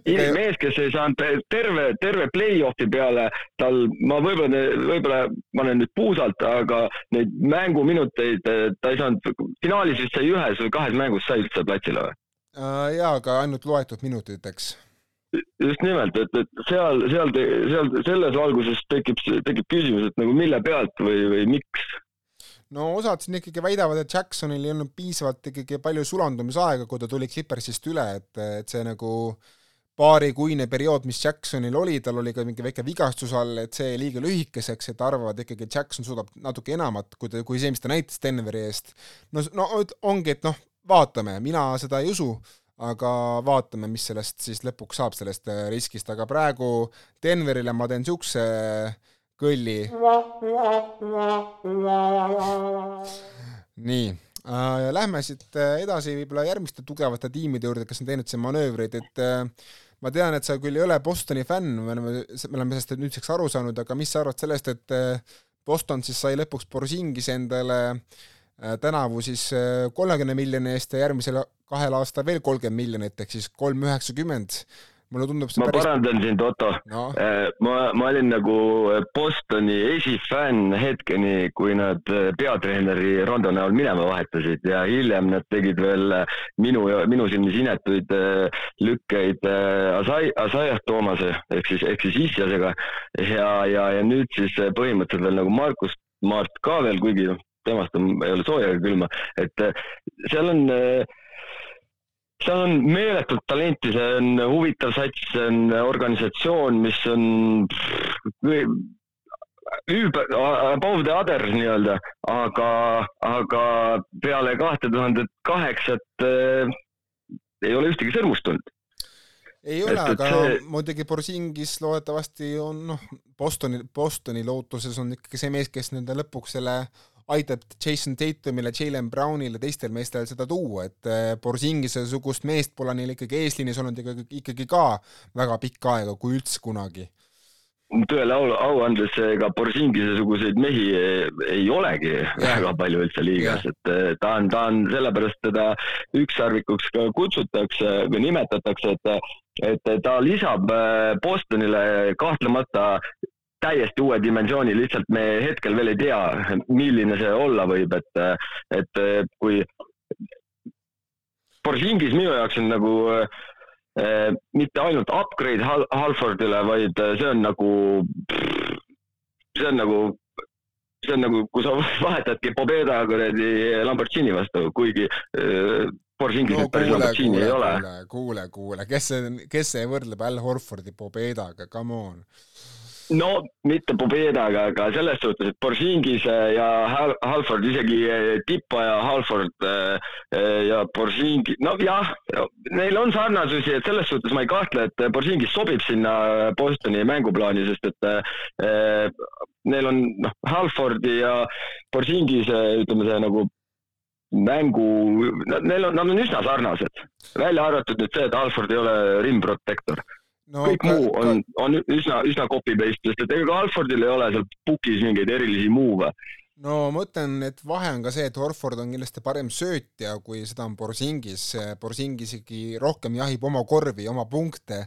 B: mees, kes ei saanud terve, terve play-off'i peale, tal, ma võib-olla, võib-olla ma olen nüüd puusalt, aga neid mänguminuteid äh, ta ei saanud, finaalis vist sai ühes või kahes mängus sai üldse platsile või?
A: jaa, aga ainult loetud minutid, eks.
B: just nimelt, et, et seal, seal, seal selles valguses tekib, tekib küsimus, et nagu mille pealt või, või miks
A: no osad siin ikkagi väidavad, et Jacksonil ei olnud piisavalt ikkagi palju sulandumisaega, kui ta tuli Clippersist üle, et, et see nagu paarikuine periood, mis Jacksonil oli, tal oli ka mingi väike vigastus all, et see jäi liiga lühikeseks, et arvavad ikkagi, et Jackson suudab natuke enamat, kui ta, kui see, mis ta näitas Denveri eest. no, no ongi, et noh, vaatame, mina seda ei usu, aga vaatame, mis sellest siis lõpuks saab, sellest äh, riskist, aga praegu Denverile ma teen niisuguse äh, kõlli. nii äh,, lähme siit äh, edasi võib-olla järgmiste tugevate tiimide juurde, kes on teinud siin manöövreid, et äh, ma tean, et sa küll ei ole Bostoni fänn, me oleme, me oleme sellest nüüdseks aru saanud, aga mis sa arvad sellest, et äh, Boston siis sai lõpuks Borsingis endale äh, tänavu siis äh, kolmekümne miljoni eest ja järgmisel kahel aastal veel kolmkümmend miljonit ehk siis kolm üheksakümmend mulle tundub
B: see ma päris... parandan sind, Otto. No.. Äh, ma, ma olin nagu Bostoni esifänn hetkeni, kui nad äh, peatreeneri Rondo näol minema vahetasid ja hiljem nad tegid veel äh, minu, minu silmis inetuid lükkeid Asai-, Asaiah Toomase ehk siis, ehk siis Isjasega. Ja, ja, ja nüüd siis põhimõtteliselt veel nagu Markus Maart ka veel, kuigi noh, temast on, ei ole sooja ega külma, et seal on äh, seal on meeletult talenti, see on huvitav sats, see on organisatsioon, mis on üüber, above the others nii-öelda, aga, aga peale kahte tuhandet kaheksat äh, ei ole ühtegi sõrmust tulnud.
A: Ei ole, aga see... muidugi Borsingis loodetavasti on noh, Bostoni, Bostoni lootuses on ikkagi see mees, kes nende lõpuks selle aitab Jason Tatumile, Jalen Brownile, teistel meestel seda tuua, et Borsingise-sugust meest pole neil ikkagi eesliinis olnud ikkagi, ikkagi ka väga pikka aega, kui üldse kunagi
B: tõele au, au andes, ega Borsingise-suguseid mehi ei, ei olegi ja. väga palju üldse liigas, et ta on, ta on, sellepärast teda ükssarvikuks ka kutsutakse või nimetatakse, et, et ta lisab Bostonile kahtlemata täiesti uue dimensiooni, lihtsalt me hetkel veel ei tea, milline see olla võib, et, et kui Borsingis minu jaoks on nagu äh, mitte ainult upgrade Hal Halfordile, vaid see on nagu, see on nagu, see on nagu, kui sa vahetadki Pobeda kuradi Lamborghini vastu, kuigi äh, Borsingis no, päris Lamborghini ei ole.
A: kuule, kuule, kes see, kes see võrdleb Al Horfordi Pobedaga, come on
B: no mitte Pobedaga, aga selles suhtes, et Borsingis äh, ja Halford, isegi äh, Tippa ja Halford äh, ja Borsingi, no jah, neil on sarnasusi, et selles suhtes ma ei kahtle, et Borsingis sobib sinna Bostoni mänguplaani, sest et äh, neil on noh, Halfordi ja Borsingis ütleme see nagu mängu, neil on, nad on üsna sarnased, välja arvatud nüüd see, et Halford ei ole rim protector no, kõik ka, muu on, on üsna, üsna copy-paste, sest et ega Alfordil ei ole seal pukis mingeid erilisi move'e
A: no ma ütlen, et vahe on ka see, et Horford on kindlasti parem söötja, kui seda on Borsingis. Borsingis ikkagi rohkem jahib oma korvi, oma punkte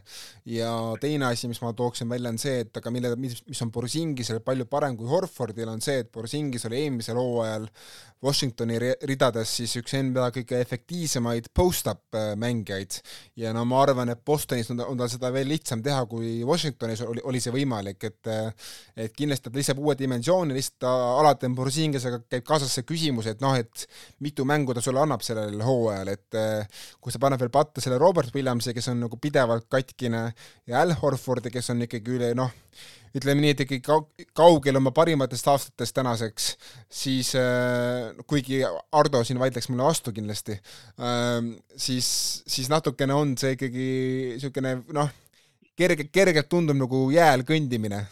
A: ja teine asi, mis ma tooksin välja, on see, et aga mille, mis, mis on Borsingisel palju parem kui Horfordil, on see, et Borsingis oli eelmisel hooajal Washingtoni ridades siis üks NBA kõige efektiivsemaid post-up äh, mängijaid ja no ma arvan, et Bostonis on, on tal seda veel lihtsam teha, kui Washingtonis oli, oli see võimalik, et et kindlasti ta lisab uue dimensiooni, lihtsalt ta alati on Porzingasega käib kaasas see küsimus, et noh, et mitu mängu ta sulle annab sellel hooajal, et äh, kui sa paned veel patta selle Robert Williamsi, kes on nagu pidevalt katkine, ja Al Horfordi, kes on ikkagi üle noh, ütleme nii, et ikkagi kaugel oma parimatest aastatest tänaseks, siis äh, kuigi Ardo siin vaidleks mulle vastu kindlasti äh,, siis, siis natukene on see ikkagi niisugune noh, kerge, kergelt tundub nagu jääl kõndimine.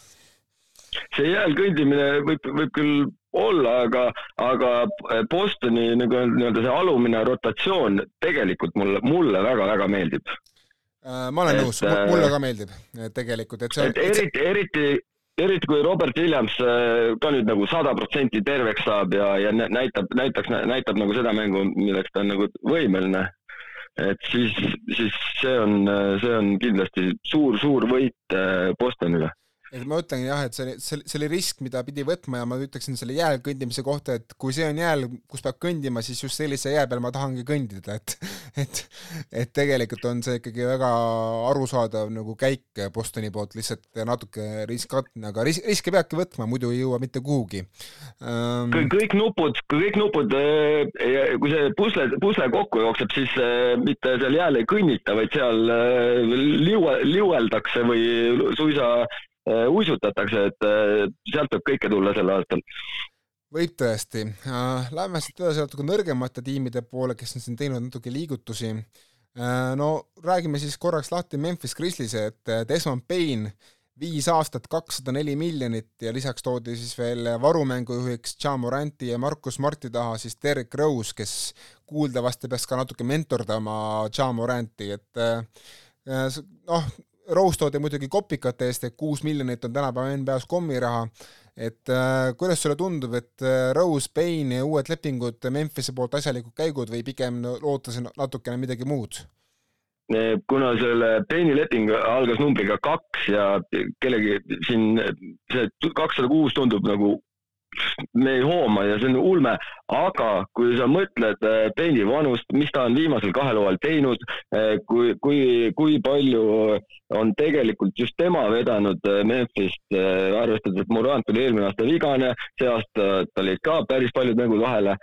B: See jääl kõndimine võib, võib küll olla, aga, aga Bostoni nagu nii-öelda see alumine rotatsioon tegelikult mulle, mulle väga-väga meeldib
A: Äh, ma olen et, nõus, mulle äh, ka meeldib tegelikult, et see
B: on. eriti, eriti, eriti kui Robert Williams äh, ka nüüd nagu sada protsenti terveks saab ja, ja näitab, näitaks, näitab nagu seda mängu, milleks ta on nagu võimeline. et siis, siis see on, see on kindlasti suur-suur võit Bostonile
A: et ma ütlengi jah, et see, see, see oli risk, mida pidi võtma ja ma ütleksin selle jääl kõndimise kohta, et kui see on jääl, kus peab kõndima, siis just sellise jää peal ma tahangi kõndida, et et et tegelikult on see ikkagi väga arusaadav nagu käik Bostoni poolt, lihtsalt natuke riskantne, aga ris-, riske peabki võtma, muidu ei jõua mitte kuhugi.
B: Um.... kõik nupud, kõik nupud, äh, kui see pusle, pusle kokku jookseb, siis äh, mitte seal jääl ei kõnnita, vaid seal äh, liue, liueldakse või suisa uisutatakse, et äh, sealt võib kõike tulla sel aastal.
A: võib tõesti. Äh, lähme siit edasi natuke nõrgemate tiimide poole, kes on siin teinud natuke liigutusi. no räägime siis korraks lahti Memphis Grizzlies, et Desmond Payne viis aastat, kakssada neli miljonit ja lisaks toodi siis veel varumängujuhiks Ja Moranti ja Markus Marti taha siis Derek Rose, kes kuuldavasti peaks ka natuke mentordama Ja Moranti, et noh, Rose toodi muidugi kopikate eest, et kuus miljonit on tänapäeva NBA-s kommiraha, et äh, kuidas sulle tundub, et äh, Rose, Payne ja uued lepingud Memphise poolt asjalikud käigud või pigem loota siin natukene midagi muud?
B: kuna selle Payne'i leping algas numbriga kaks ja kellegi siin see kakssada kuus tundub nagu me ei hooma ja see on ulme, aga kui sa mõtled Payne'i äh, vanust, mis ta on viimasel kahel hooajal teinud, äh, kui, kui, kui palju on tegelikult just tema vedanud äh, Memphist, arvestades, et Morant oli eelmine aasta vigane, see aasta tal jäid ka päris paljud mängud vahele.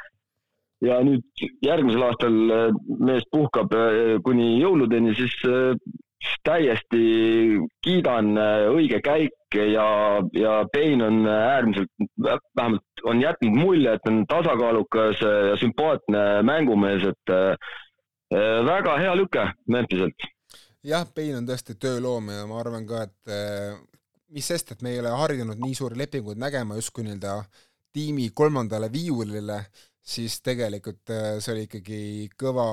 B: Ja nüüd järgmisel aastal mees puhkab kuni jõuludeni, siis täiesti kiidan äh, õige käik ja, ja Payne on äärmiselt, vähemalt on jätnud mulje, et on tasakaalukas ja sümpaatne mängumees, et äh, väga hea lüke Memphiselt.
A: jah, Payne on tõesti tööloom ja ma arvan ka, et äh, mis sest, et me ei ole harjunud nii suuri lepinguid nägema justkui nii-öelda tiimi kolmandale viiulile, siis tegelikult äh, see oli ikkagi kõva,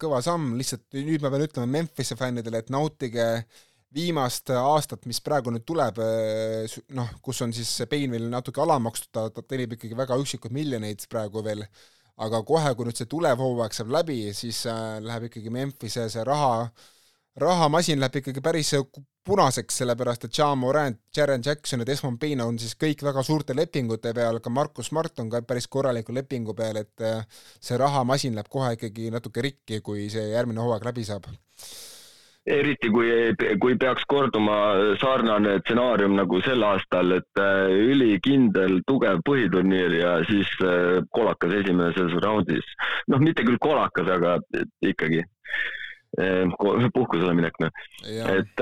A: kõva samm, lihtsalt nüüd ma pean ütlema Memphise fännidele, et nautige viimast aastat, mis praegu nüüd tuleb, äh, noh, kus on siis Pain veel natuke alamakstud, ta, ta teenib ikkagi väga üksikuid miljoneid praegu veel, aga kohe, kui nüüd see tulev hooaeg saab läbi, siis äh, läheb ikkagi Memphise see raha rahamasin läheb ikkagi päris punaseks, sellepärast et John Morant, Jaren Jackson ja Desmond Bain on siis kõik väga suurte lepingute peal, ka Markus Smart on ka päris korraliku lepingu peal, et äh, see rahamasin läheb kohe ikkagi natuke rikki, kui see järgmine hooaeg läbi saab.
B: eriti kui, kui peaks korduma sarnane stsenaarium nagu sel aastal, et äh, ülikindel, tugev põhiturniir ja siis äh, kolakas esimeses raundis. noh, mitte küll kolakas, aga ikkagi puhkusele minek, noh. et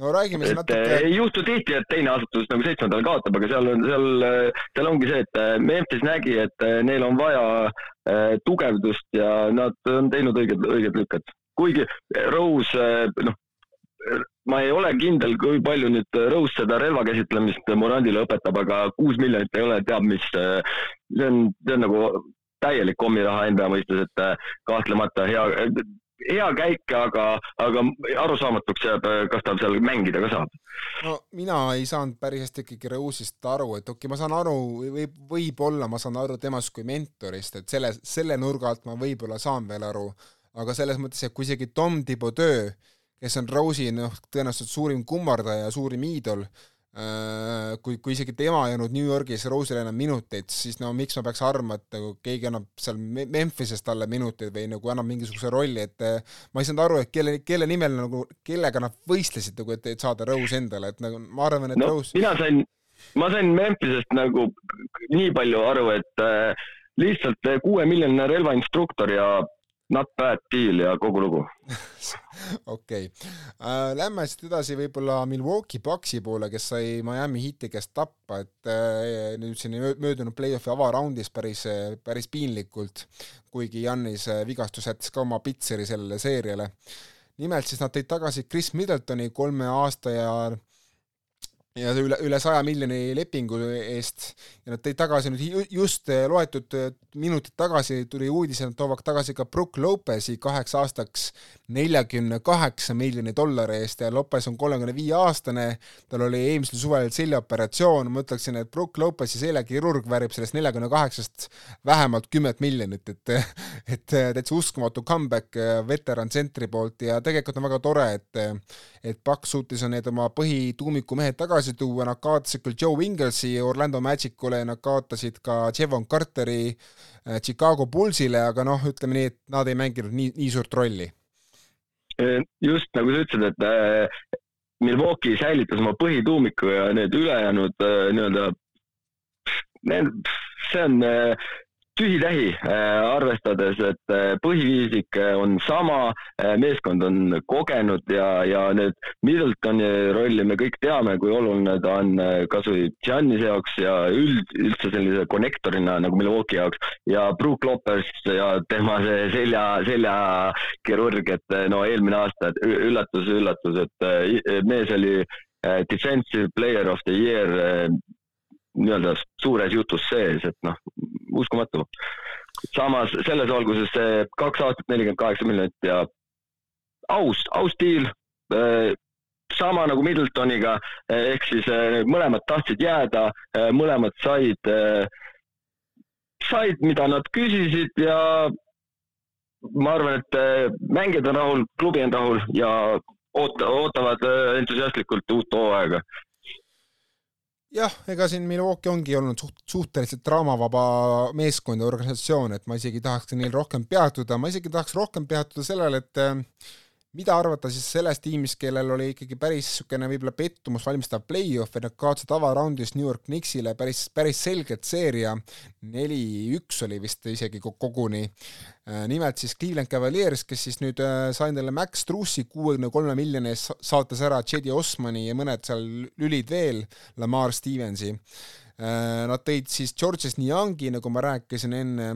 A: no räägime siis natuke.
B: Eh, ei juhtu tihti, et teine asutus nagu seitsmendal kaotab, aga seal on, seal, seal ongi see, et Memphis nägi, et neil on vaja tugevdust ja nad on teinud õiged, õiged lükked. kuigi Rose, noh, ma ei ole kindel, kui palju nüüd Rose seda relva käsitlemist Morandile õpetab, aga kuus miljonit ei ole teab mis, see on, see on nagu täielik kommiraha enda mõistes, et kahtlemata hea, hea käik, aga, aga arusaamatuks jääb, kas tal seal mängida ka saab.
A: no mina ei saanud päris hästi ikkagi Rose'ist aru, et okei okay,, ma saan aru, või võib-olla ma saan aru temast kui mentorist, et selle, selle nurga alt ma võib-olla saan veel aru, aga selles mõttes, et kui isegi Tom Thibodeau, kes on Rose'i noh, tõenäoliselt suurim kummardaja ja suurim iidol, kui, kui isegi tema ei olnud New Yorgis Rose'ile enam minuteid, siis no miks ma peaks arvama, et nagu keegi annab seal Memphises talle minuteid või nagu annab mingisuguse rolli, et äh, ma ei saanud aru, et kelle, kelle nimel nagu, kellega nad võistlesid nagu, et, et saada Rose endale, et nagu ma arvan, et
B: no,
A: Rose
B: mina sain, ma sain Memphisest nagu nii palju aru, et äh, lihtsalt kuuemiljoniline relvainstruktor ja not bad deal ja kogu lugu
A: okei okay. äh,, lähme siit edasi võib-olla Milwaukee Bucksi poole, kes sai Miami Heati käest tappa, et äh, nüüd siin möödunud play-off'i avaraundis päris, päris piinlikult, kuigi Jannis äh, vigastus jättis ka oma pitseri sellele seeriale. nimelt siis nad tõid tagasi Chris Middletoni kolme aasta ja ja üle, üle saja miljoni lepingu eest. Ja nad tõid tagasi nüüd just eh, loetud eh, minutid tagasi tuli uudis, et nad toovad tagasi ka Brook Lopezi kaheks aastaks neljakümne kaheksa miljoni dollari eest ja Lopez on kolmekümne viie aastane, tal oli eelmisel suvel seljaoperatsioon, ma ütleksin, et Brook Lopezi seljakirurg väärib sellest neljakümne kaheksast vähemalt kümmet miljonit, et et täitsa uskumatu comeback eh, veteran tsentri poolt ja tegelikult on väga tore, et et Paks suutis need oma põhituumiku mehed tagasi tuua, nad kaotasid küll Joe Inglesi Orlando Magicule nad kaotasid ka Jevon Carteri äh, Chicago Bullsile, aga noh, ütleme nii, et nad ei mänginud nii, nii suurt rolli.
B: Just nagu sa ütlesid, et äh, Milwaukee säilitas oma põhituumiku ja need ülejäänud äh, nii-öelda, see on tühi-tähi, äh, arvestades, et äh, põhiviisik äh, on sama, meeskond on kogenud ja, ja nüüd Middletoni rolli me kõik teame, kui oluline ta on kas või Giannise jaoks ja üld, üldse sellise konnektorina nagu Milwaukee jaoks. Ja Brook Lopez ja tema see selja, seljakirurg, et no eelmine aasta, et üllatus, üllatus, et mees oli defensive player of the year nii-öelda suures jutus sees, et noh, uskumatu. samas selles valguses see kaks aastat nelikümmend kaheksa miljonit ja aus, aus diil äh, sama nagu Middletoniga, äh, ehk siis äh, mõlemad tahtsid jääda, mõlemad said, said, mida nad küsisid ja ma arvan, et mängijad on rahul, klubi on rahul ja oota, ootavad entusiastlikult uut hooaega
A: jah, ega siin Milwaukee ongi olnud suht-, suhteliselt draamavaba meeskond ja organisatsioon, et ma isegi tahaks neil rohkem peatuda, ma isegi tahaks rohkem peatuda sellele, et mida arvata siis sellest tiimist, kellel oli ikkagi päris niisugune võib-olla pettumus valmistav play-off, et nad kaotasid avaraundis New York Knicksile päris, päris selgelt seeria, neli-üks oli vist isegi koguni. Äh, nimelt siis Cleveland Cavaliers, kes siis nüüd äh, sai endale Max Strussi kuuekümne kolme miljoni eest, saates ära Cedi Osmani ja mõned seal lülid veel, Lamar Stevensi. Äh, nad tõid siis Georges Niangi, nagu ma rääkisin enne,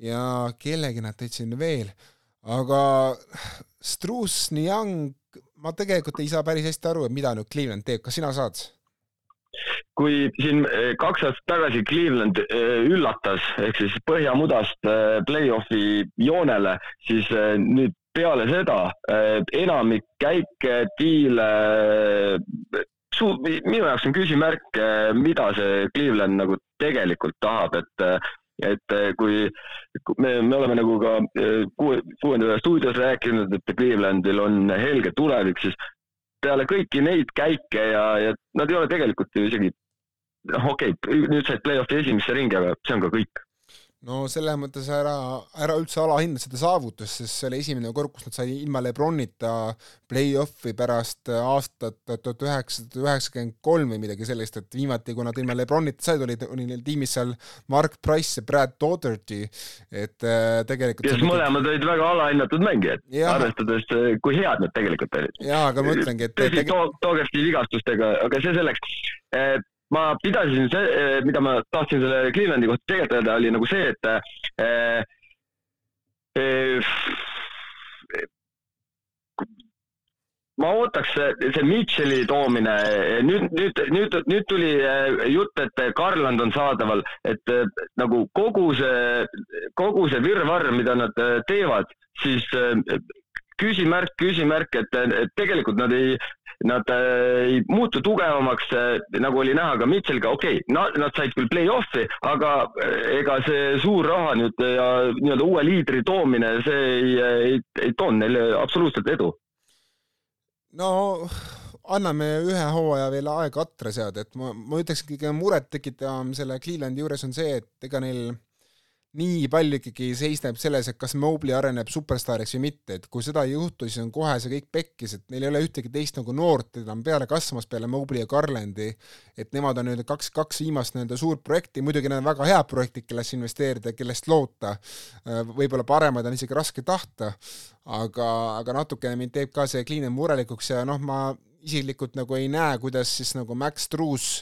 A: ja kellegi nad tõid sinna veel aga Struss, Niang, ma tegelikult ei saa päris hästi aru, et mida nüüd Cleveland teeb, kas sina saad?
B: kui siin eh, kaks aastat tagasi Cleveland eh, üllatas ehk siis põhjamudast eh, play-off'i joonele, siis nüüd peale seda enamik käike, diile, minu jaoks on küsimärk, mida see Cleveland nagu tegelikult tahab, et et eh, kui me, me oleme nagu ka eh, kuue, kuuenda stuudios rääkinud, et Clevelandil on helge tulevik, siis peale kõiki neid käike ja, ja nad ei ole tegelikult ju isegi, noh, okei okay,, nüüd said play-off'i esimesse ringi, aga see on ka kõik
A: no selles mõttes ära, ära üldse alahinda seda saavutust, sest see oli esimene kord, kus nad said ilma Lebronita play-off'i pärast aastat tuhat üheksasada üheksakümmend kolm või midagi sellist, et viimati, kui nad ilma Lebronita said, oli, oli neil tiimis seal Mark Price ja Brad Doherty, et äh, tegelikult
B: kes mõlemad olid väga alahinnatud mängijad, arvestades, äh, kui head nad tegelikult olid.
A: jaa, aga ma ütlengi, et
B: tõsi Doherty vigastustega, aga see selleks ma pidasin see, eh, mida ma tahtsin selle Clevelandi kohta tegelikult öelda, oli nagu see, et äh, äh, ma ootaks see Mitchell'i toomine, nüüd, nüüd, nüüd, nüüd tuli jutt, et Garland on saadaval, et nagu kogu see, kogu see virvarr, mida nad teevad, siis küsimärk, küsimärk, et, et tegelikult nad ei, nad äh, ei muutu tugevamaks, äh, nagu oli näha ka Mitchell'iga, okei okay,, nad, nad said küll play-off'i, aga äh, ega see suur raha nüüd ja nii-öelda uue liidri toomine, see ei, ei, ei toonud neile absoluutselt edu.
A: no anname ühe hooaja veel aega atra seada, et ma, ma ütleks, kõige murettekitavam selle Clevelandi juures on see, et ega neil nii palju ikkagi seisneb selles, et kas Mobley areneb superstaariks või mitte, et kui seda ei juhtu, siis on kohe see kõik pekkis, et neil ei ole ühtegi teist nagu noort enam peale kasvamas peale Mobley ja Garlandi, et nemad on nii-öelda kaks, kaks viimast nii-öelda suurt projekti, muidugi need on väga head projektid, kellesse investeerida, kellest loota, võib-olla paremaid on isegi raske tahta, aga, aga natukene mind teeb ka see Clean murelikuks ja noh, ma isiklikult nagu ei näe, kuidas siis nagu Max Truus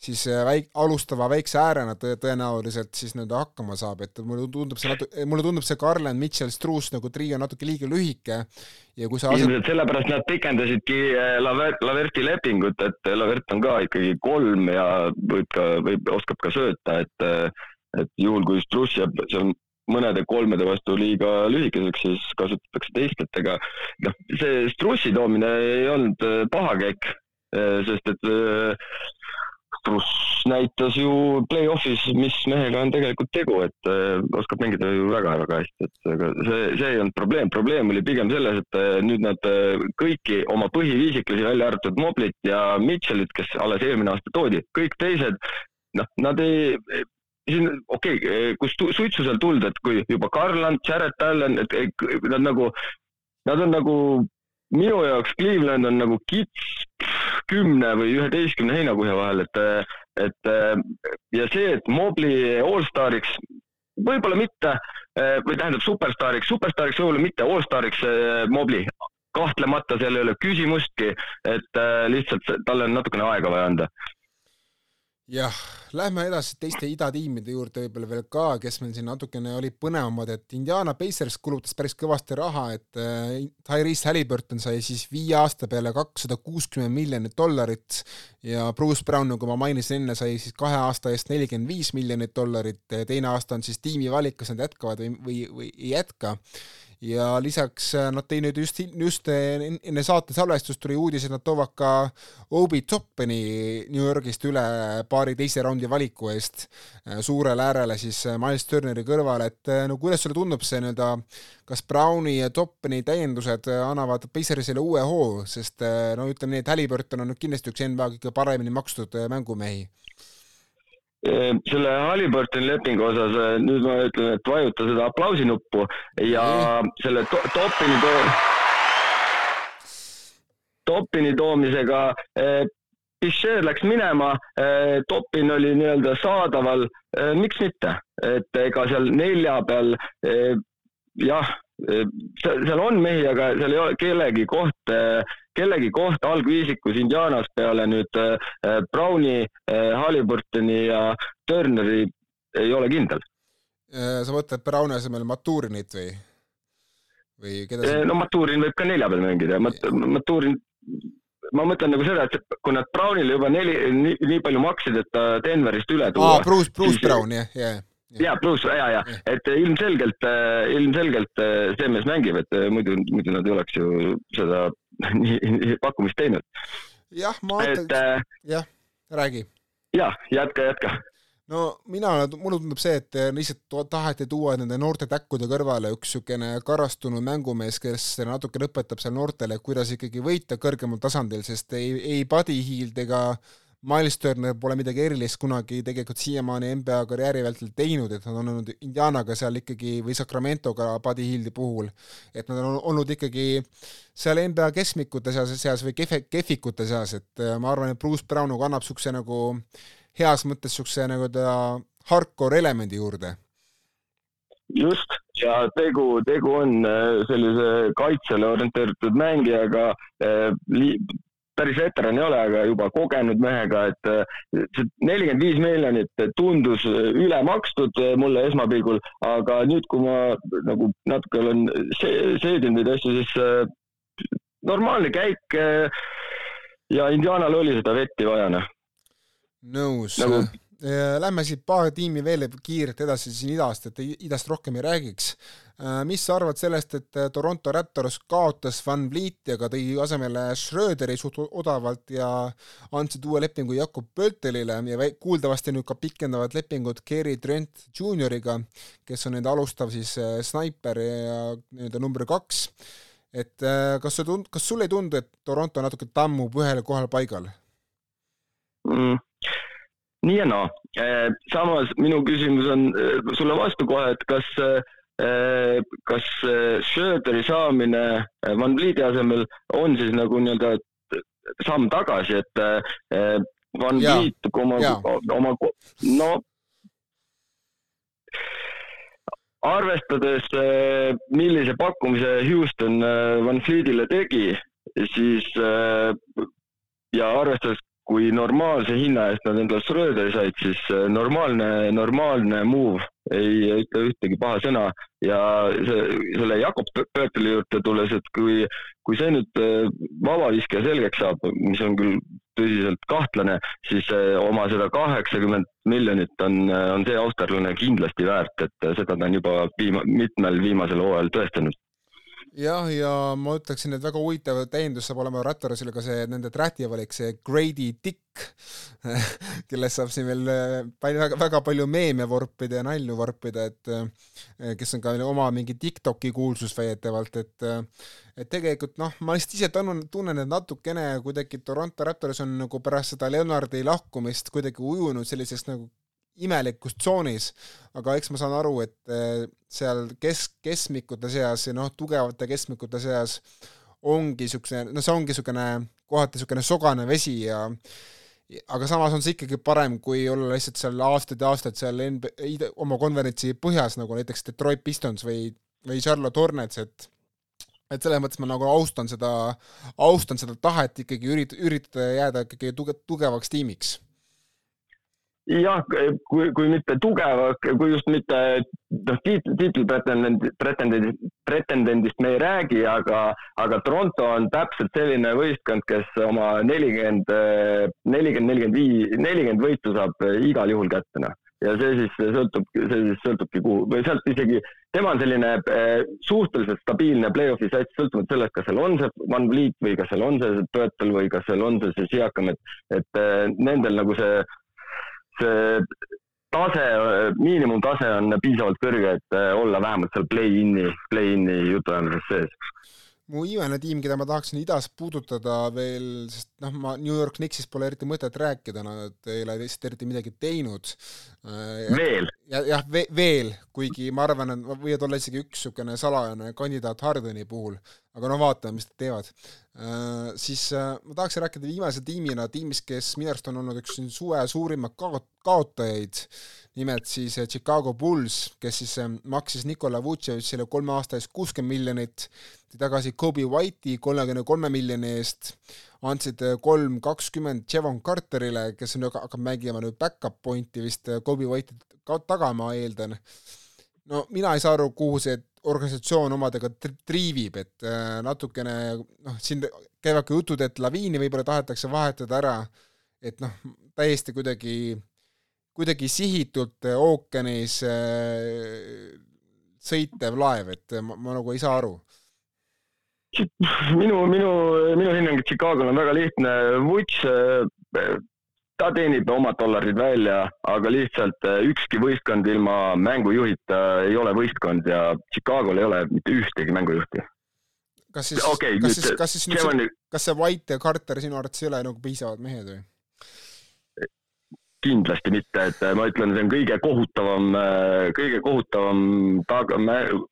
A: siis äh, väik-, alustava väikse äärena tõ-, tõenäoliselt siis nii-öelda hakkama saab, et mulle tundub see natu-, mulle tundub see Garland, Mitchell, Struus nagu trio natuke liiga lühike ja kui sa
B: aset... ilmselt sellepärast nad pikendasidki äh, Lavert, Laverti lepingut, et Lavert on ka ikkagi kolm ja võib ka, võib, oskab ka sööta, et et juhul, kui Struus jääb seal mõnede kolmede vastu liiga lühikeseks, siis kasutatakse teist, et ega noh, see Strussi toomine ei olnud äh, paha käik, sest et Petrus näitas ju play-off'is, mis mehega on tegelikult tegu, et äh, oskab mängida ju väga-väga hästi, et aga see, see ei olnud probleem, probleem oli pigem selles, et äh, nüüd nad äh, kõiki oma põhiviisiklasi, välja arvatud Moblit ja Mitchellit, kes alles eelmine aasta toodi, kõik teised, noh, nad ei, siin okei okay,, kus suitsu seal tuld, et kui juba Garland, Jared Allan, et nad nagu, nad on nagu minu jaoks Cleveland on nagu kits kümne või üheteistkümne heinakuhja vahel, et, et ja see, et Mobley allstariks, võib-olla mitte, või tähendab superstaariks, superstaariks võib-olla mitte, allstariks Mobley, kahtlemata seal ei ole küsimustki, et lihtsalt talle on natukene aega vaja anda
A: jah, lähme edasi teiste idatiimide juurde võib-olla veel ka, kes meil siin natukene olid põnevamad, et Indiana Pacers kulutas päris kõvasti raha, et äh, Tyrese Halliburton sai siis viie aasta peale kakssada kuuskümmend miljonit dollarit ja Bruce Brown, nagu ma mainisin enne, sai siis kahe aasta eest nelikümmend viis miljonit dollarit, teine aasta on siis tiimi valik, kas nad jätkavad või, või, või ei jätka ja lisaks äh, nad tõid nüüd just, just äh, enne saate salvestust tuli uudis, et nad toovad ka Obi Toppeni New Yorgist üle paari teise raundi valiku eest äh, suurele äärele siis Miles Turneri kõrvale, et no kuidas sulle tundub see nii-öelda, kas Browni ja Toppeni täiendused annavad Pacersile uue hoo, sest no ütleme nii, et Halliburton on nüüd kindlasti üks NBA kõige paremini makstud mängumehi
B: selle Halliburtoni lepingu osas eh, nüüd ma ütlen, et vajuta seda aplausinuppu ja mm. selle to Topini to Topini toomisega eh, Pichel läks minema eh,, Topin oli nii-öelda saadaval eh,, miks mitte, et ega seal nelja peal eh, jah, eh, seal on mehi, aga seal ei ole kellegi koht kellegi koht algviisikus Indianas peale nüüd äh, Browni, äh, Halliburtoni ja Turneri ei ole kindel.
A: Äh, sa mõtled Browni asemel Maturinit või? või keda
B: sa... no Maturin võib ka nelja peal mängida, Mat-, Maturin, ma mõtlen nagu seda, et kui nad Brownile juba neli, nii, nii palju maksid, et ta Denverist üle tuua.
A: aa, Bruce, Bruce siis... Brown, jah, jah
B: ja pluss ja, ja et ilmselgelt, ilmselgelt see mees mängib, et muidu, muidu nad ei oleks ju seda pakkumist teinud.
A: jah, ma äh, jah, räägi.
B: jah, jätka, jätka
A: no mina, mulle tundub see, et lihtsalt taheti tuua nende noorte täkkude kõrvale üks niisugune karastunud mängumees, kes natukene õpetab seal noortele, kuidas ikkagi võita kõrgemal tasandil, sest ei, ei Buddy Hield ega Miles Turner pole midagi erilist kunagi tegelikult siiamaani NBA karjääri vältel teinud, et nad on olnud Indianaga seal ikkagi või Sacramentoga Buddy Hildi puhul, et nad on olnud ikkagi seal NBA keskmikute seas, seas või kehve, kehvikute seas, et äh, ma arvan, et Bruce Brown nagu annab niisuguse nagu heas mõttes niisuguse nagu ta hardcore elemendi juurde.
B: Just, ja tegu, tegu on äh, sellise kaitsele orienteeritud mängijaga, äh, päris veteran ei ole, aga juba kogenud mehega, et see nelikümmend viis miljonit tundus ülemakstud mulle esmapilgul, aga nüüd, kui ma nagu natuke olen seedinud neid asju, siis normaalne käik ja Indianal oli seda vetti vaja, noh.
A: nõus nagu Lähme siit paar tiimi veel kiirelt edasi siin idast, et idast rohkem ei räägiks. Äh, mis sa arvad sellest, et äh, Toronto Raptors kaotas Van Vlieti, aga tõi asemele Schröderi suht odavalt ja andsid uue lepingu Jakob Pöltelile ja kuuldavasti nüüd ka pikendavad lepingut Gary Trent Junioriga, kes on nende alustav siis äh, snaiper ja nii-öelda number kaks. et kas see tund-, kas sulle ei tundu, et Toronto natuke tammub ühel kohal paigal
B: mm.? nii ja naa. samas minu küsimus on sulle vastu kohe, et kas, kas Schröderi saamine Van Vlieti asemel on siis nagu nii-öelda samm tagasi, et Van Vliet oma, oma, no arvestades, millise pakkumise Houston Van Fleetile tegi, siis ja arvestades, kui normaalse hinna eest nad endale Schröderi said, siis normaalne, normaalne move, ei ütle ühtegi paha sõna. Ja see, selle Jakob Pöörtli juurde tulles, et kui, kui see nüüd vabaviskaja selgeks saab, mis on küll tõsiselt kahtlane, siis eh, oma seda kaheksakümmend miljonit on, on see austerlane kindlasti väärt, et seda ta on juba viima-, mitmel viimasel hooajal tõestanud
A: jah, ja ma ütleksin, et väga huvitav täiendus saab olema Rattarasile ka see nende draft'i valik, see Grady Dick kellest saab siin veel palju, väga, väga palju meeme vorpida ja nalju vorpida, et kes on ka oma mingi TikToki kuulsus väidetavalt, et et tegelikult noh, ma lihtsalt ise tunnen, tunnen, et natukene kuidagi Toronto Raptors on nagu pärast seda Leonardi lahkumist kuidagi ujunud sellises nagu imelikus tsoonis, aga eks ma saan aru, et eh, seal kesk, keskmikute seas ja noh, tugevate keskmikute seas ongi niisugune, no see ongi niisugune kohati niisugune sogane vesi ja aga samas on see ikkagi parem, kui olla lihtsalt seal aastaid ja aastaid seal NBA, oma konverentsi põhjas, nagu näiteks Detroit Pistons või, või Charlotte Hornets, et et selles mõttes ma nagu austan seda, austan seda tahet ikkagi ürit-, üritada jääda ikkagi tuge-, tugevaks tiimiks
B: jah, kui, kui mitte tugeva, kui just mitte noh, tiitli, tiitlipretendent, pretendendist, pretendendist me ei räägi, aga, aga Toronto on täpselt selline võistkond, kes oma nelikümmend, nelikümmend, nelikümmend viis, nelikümmend võitu saab igal juhul kätte, noh. ja see siis sõltub, see siis sõltubki kuhu või sealt isegi, tema on selline eh, suhteliselt stabiilne play-off'i sats, sõltuvalt sellest, kas seal on see Van Vliet või kas seal on see Pöötel või kas seal on see, Siakam, et, et eh, nendel nagu see tase, miinimumtase on piisavalt kõrge, et äh, olla vähemalt seal play-in'i, play-in'i jutuajamises sees
A: mu viimane tiim, keda ma tahaksin idas puudutada veel, sest noh, ma New York Knicksist pole eriti mõtet rääkida, nad ei ole lihtsalt eriti midagi teinud.
B: Äh, veel?
A: jah, jah, veel, kuigi ma arvan, et võivad olla isegi üks niisugune salajane kandidaat Hardeni puhul, aga no vaatame, mis nad teevad uh,. Siis uh, ma tahaksin rääkida viimase tiimina tiimist, kes minu arust on olnud üks suve suurimaid kaot-, kaotajaid, nimelt siis Chicago Bulls, kes siis maksis Nikola Vucevitšile kolme aasta eest kuuskümmend miljonit, tagasi Kobe White'i kolmekümne kolme miljoni eest, andsid kolm kakskümmend Jevon Carterile, kes on, hakkab mängima nüüd back-up pointi vist Kobe White'i taga, ma eeldan. no mina ei saa aru, kuhu see organisatsioon omadega triivib, et natukene noh, siin käivad ka jutud, et Laviini võib-olla tahetakse vahetada ära, et noh, täiesti kuidagi, kuidagi sihitult ookeanis äh, sõitev laev, et ma, ma nagu ei saa aru
B: minu, minu, minu hinnang Chicagol on väga lihtne. Vuts äh, ta teenib omad dollarid välja, aga lihtsalt äh, ükski võistkond ilma mängujuhita ei ole võistkond ja Chicagol ei ole mitte ühtegi mängujuhti.
A: kas siis okay,, kas siis, kas siis nüüd see, kas see White ja Carter sinu arvates ei ole nagu piisavad mehed või?
B: Kindlasti mitte, et äh, ma ütlen, see on kõige kohutavam, äh, kõige kohutavam taga,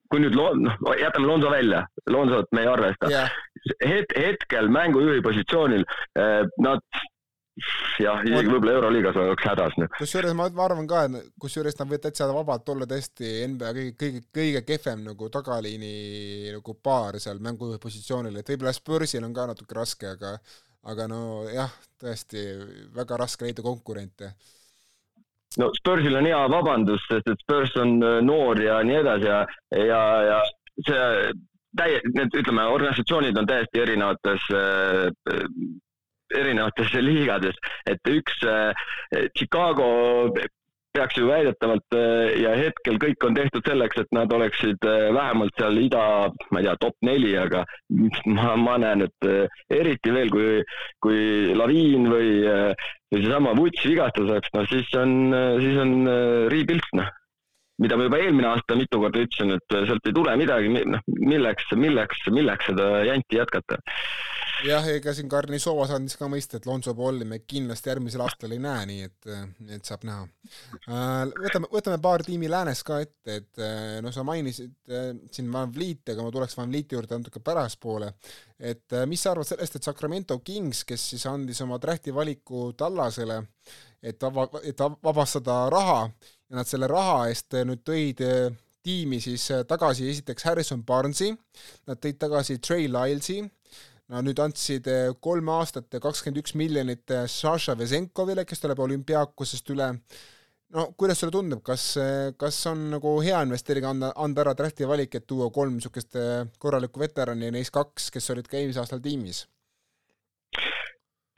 B: kui nüüd lo-, noh, jätame Lonso välja, Lonsot me ei arvesta yeah.. Het-, hetkel mängujuhi positsioonil nad jah, isegi võib-olla Euroliigas oleks hädas. Noh.
A: kusjuures ma arvan ka, et kusjuures nad võivad täitsa vabalt olla tõesti NBA kõige, kõige, kõige kehvem nagu tagaliini nagu paar seal mängujuhi positsioonil, et võib-olla Spursil on ka natuke raske, aga aga no jah, tõesti väga raske leida konkurente.
B: no Spursil on hea vabandus, sest et Spurs on äh, noor ja nii edasi ja, ja, ja see täie-, need ütleme, organisatsioonid on täiesti erinevates äh, erinevates liigades, et üks äh, Chicago peaks ju väidetavalt äh, ja hetkel kõik on tehtud selleks, et nad oleksid äh, vähemalt seal ida, ma ei tea, top neli, aga ma, ma näen, et eriti veel, kui, kui Laviin või, või seesama Vuts vigastuseks, no siis on, siis on rebuild, noh mida ma juba eelmine aasta mitu korda ütlesin, et sealt ei tule midagi, noh, milleks, milleks, milleks seda janti jätkata.
A: jah, ega siin Karnisovas andis ka mõista, et Lonzo Balli me kindlasti järgmisel aastal ei näe, nii et, et saab näha. Äh, võtame, võtame paar tiimi läänes ka ette, et äh, noh, sa mainisid äh, siin Van Vliet, aga ma tuleks Van Vlieti juurde natuke päraspoole, et mis sa arvad sellest, et Sacramento Kings, kes siis andis oma drafti valiku Tallasele, et et vabastada raha ja nad selle raha eest eh, nüüd tõid eh, tiimi siis eh, tagasi esiteks Harrison Barnesi, nad tõid tagasi Trey Lylesi, nad nüüd andsid kolme aastat ja kakskümmend üks miljonit Saša Vesenkovile, kes tuleb olümpiaakusest üle. no kuidas sulle tundub, kas, kas on nagu hea investeering anda, anda ära drafti valik, et tuua kolm niisugust korralikku veterani ja neist kaks, kes olid ka eelmisel aastal tiimis?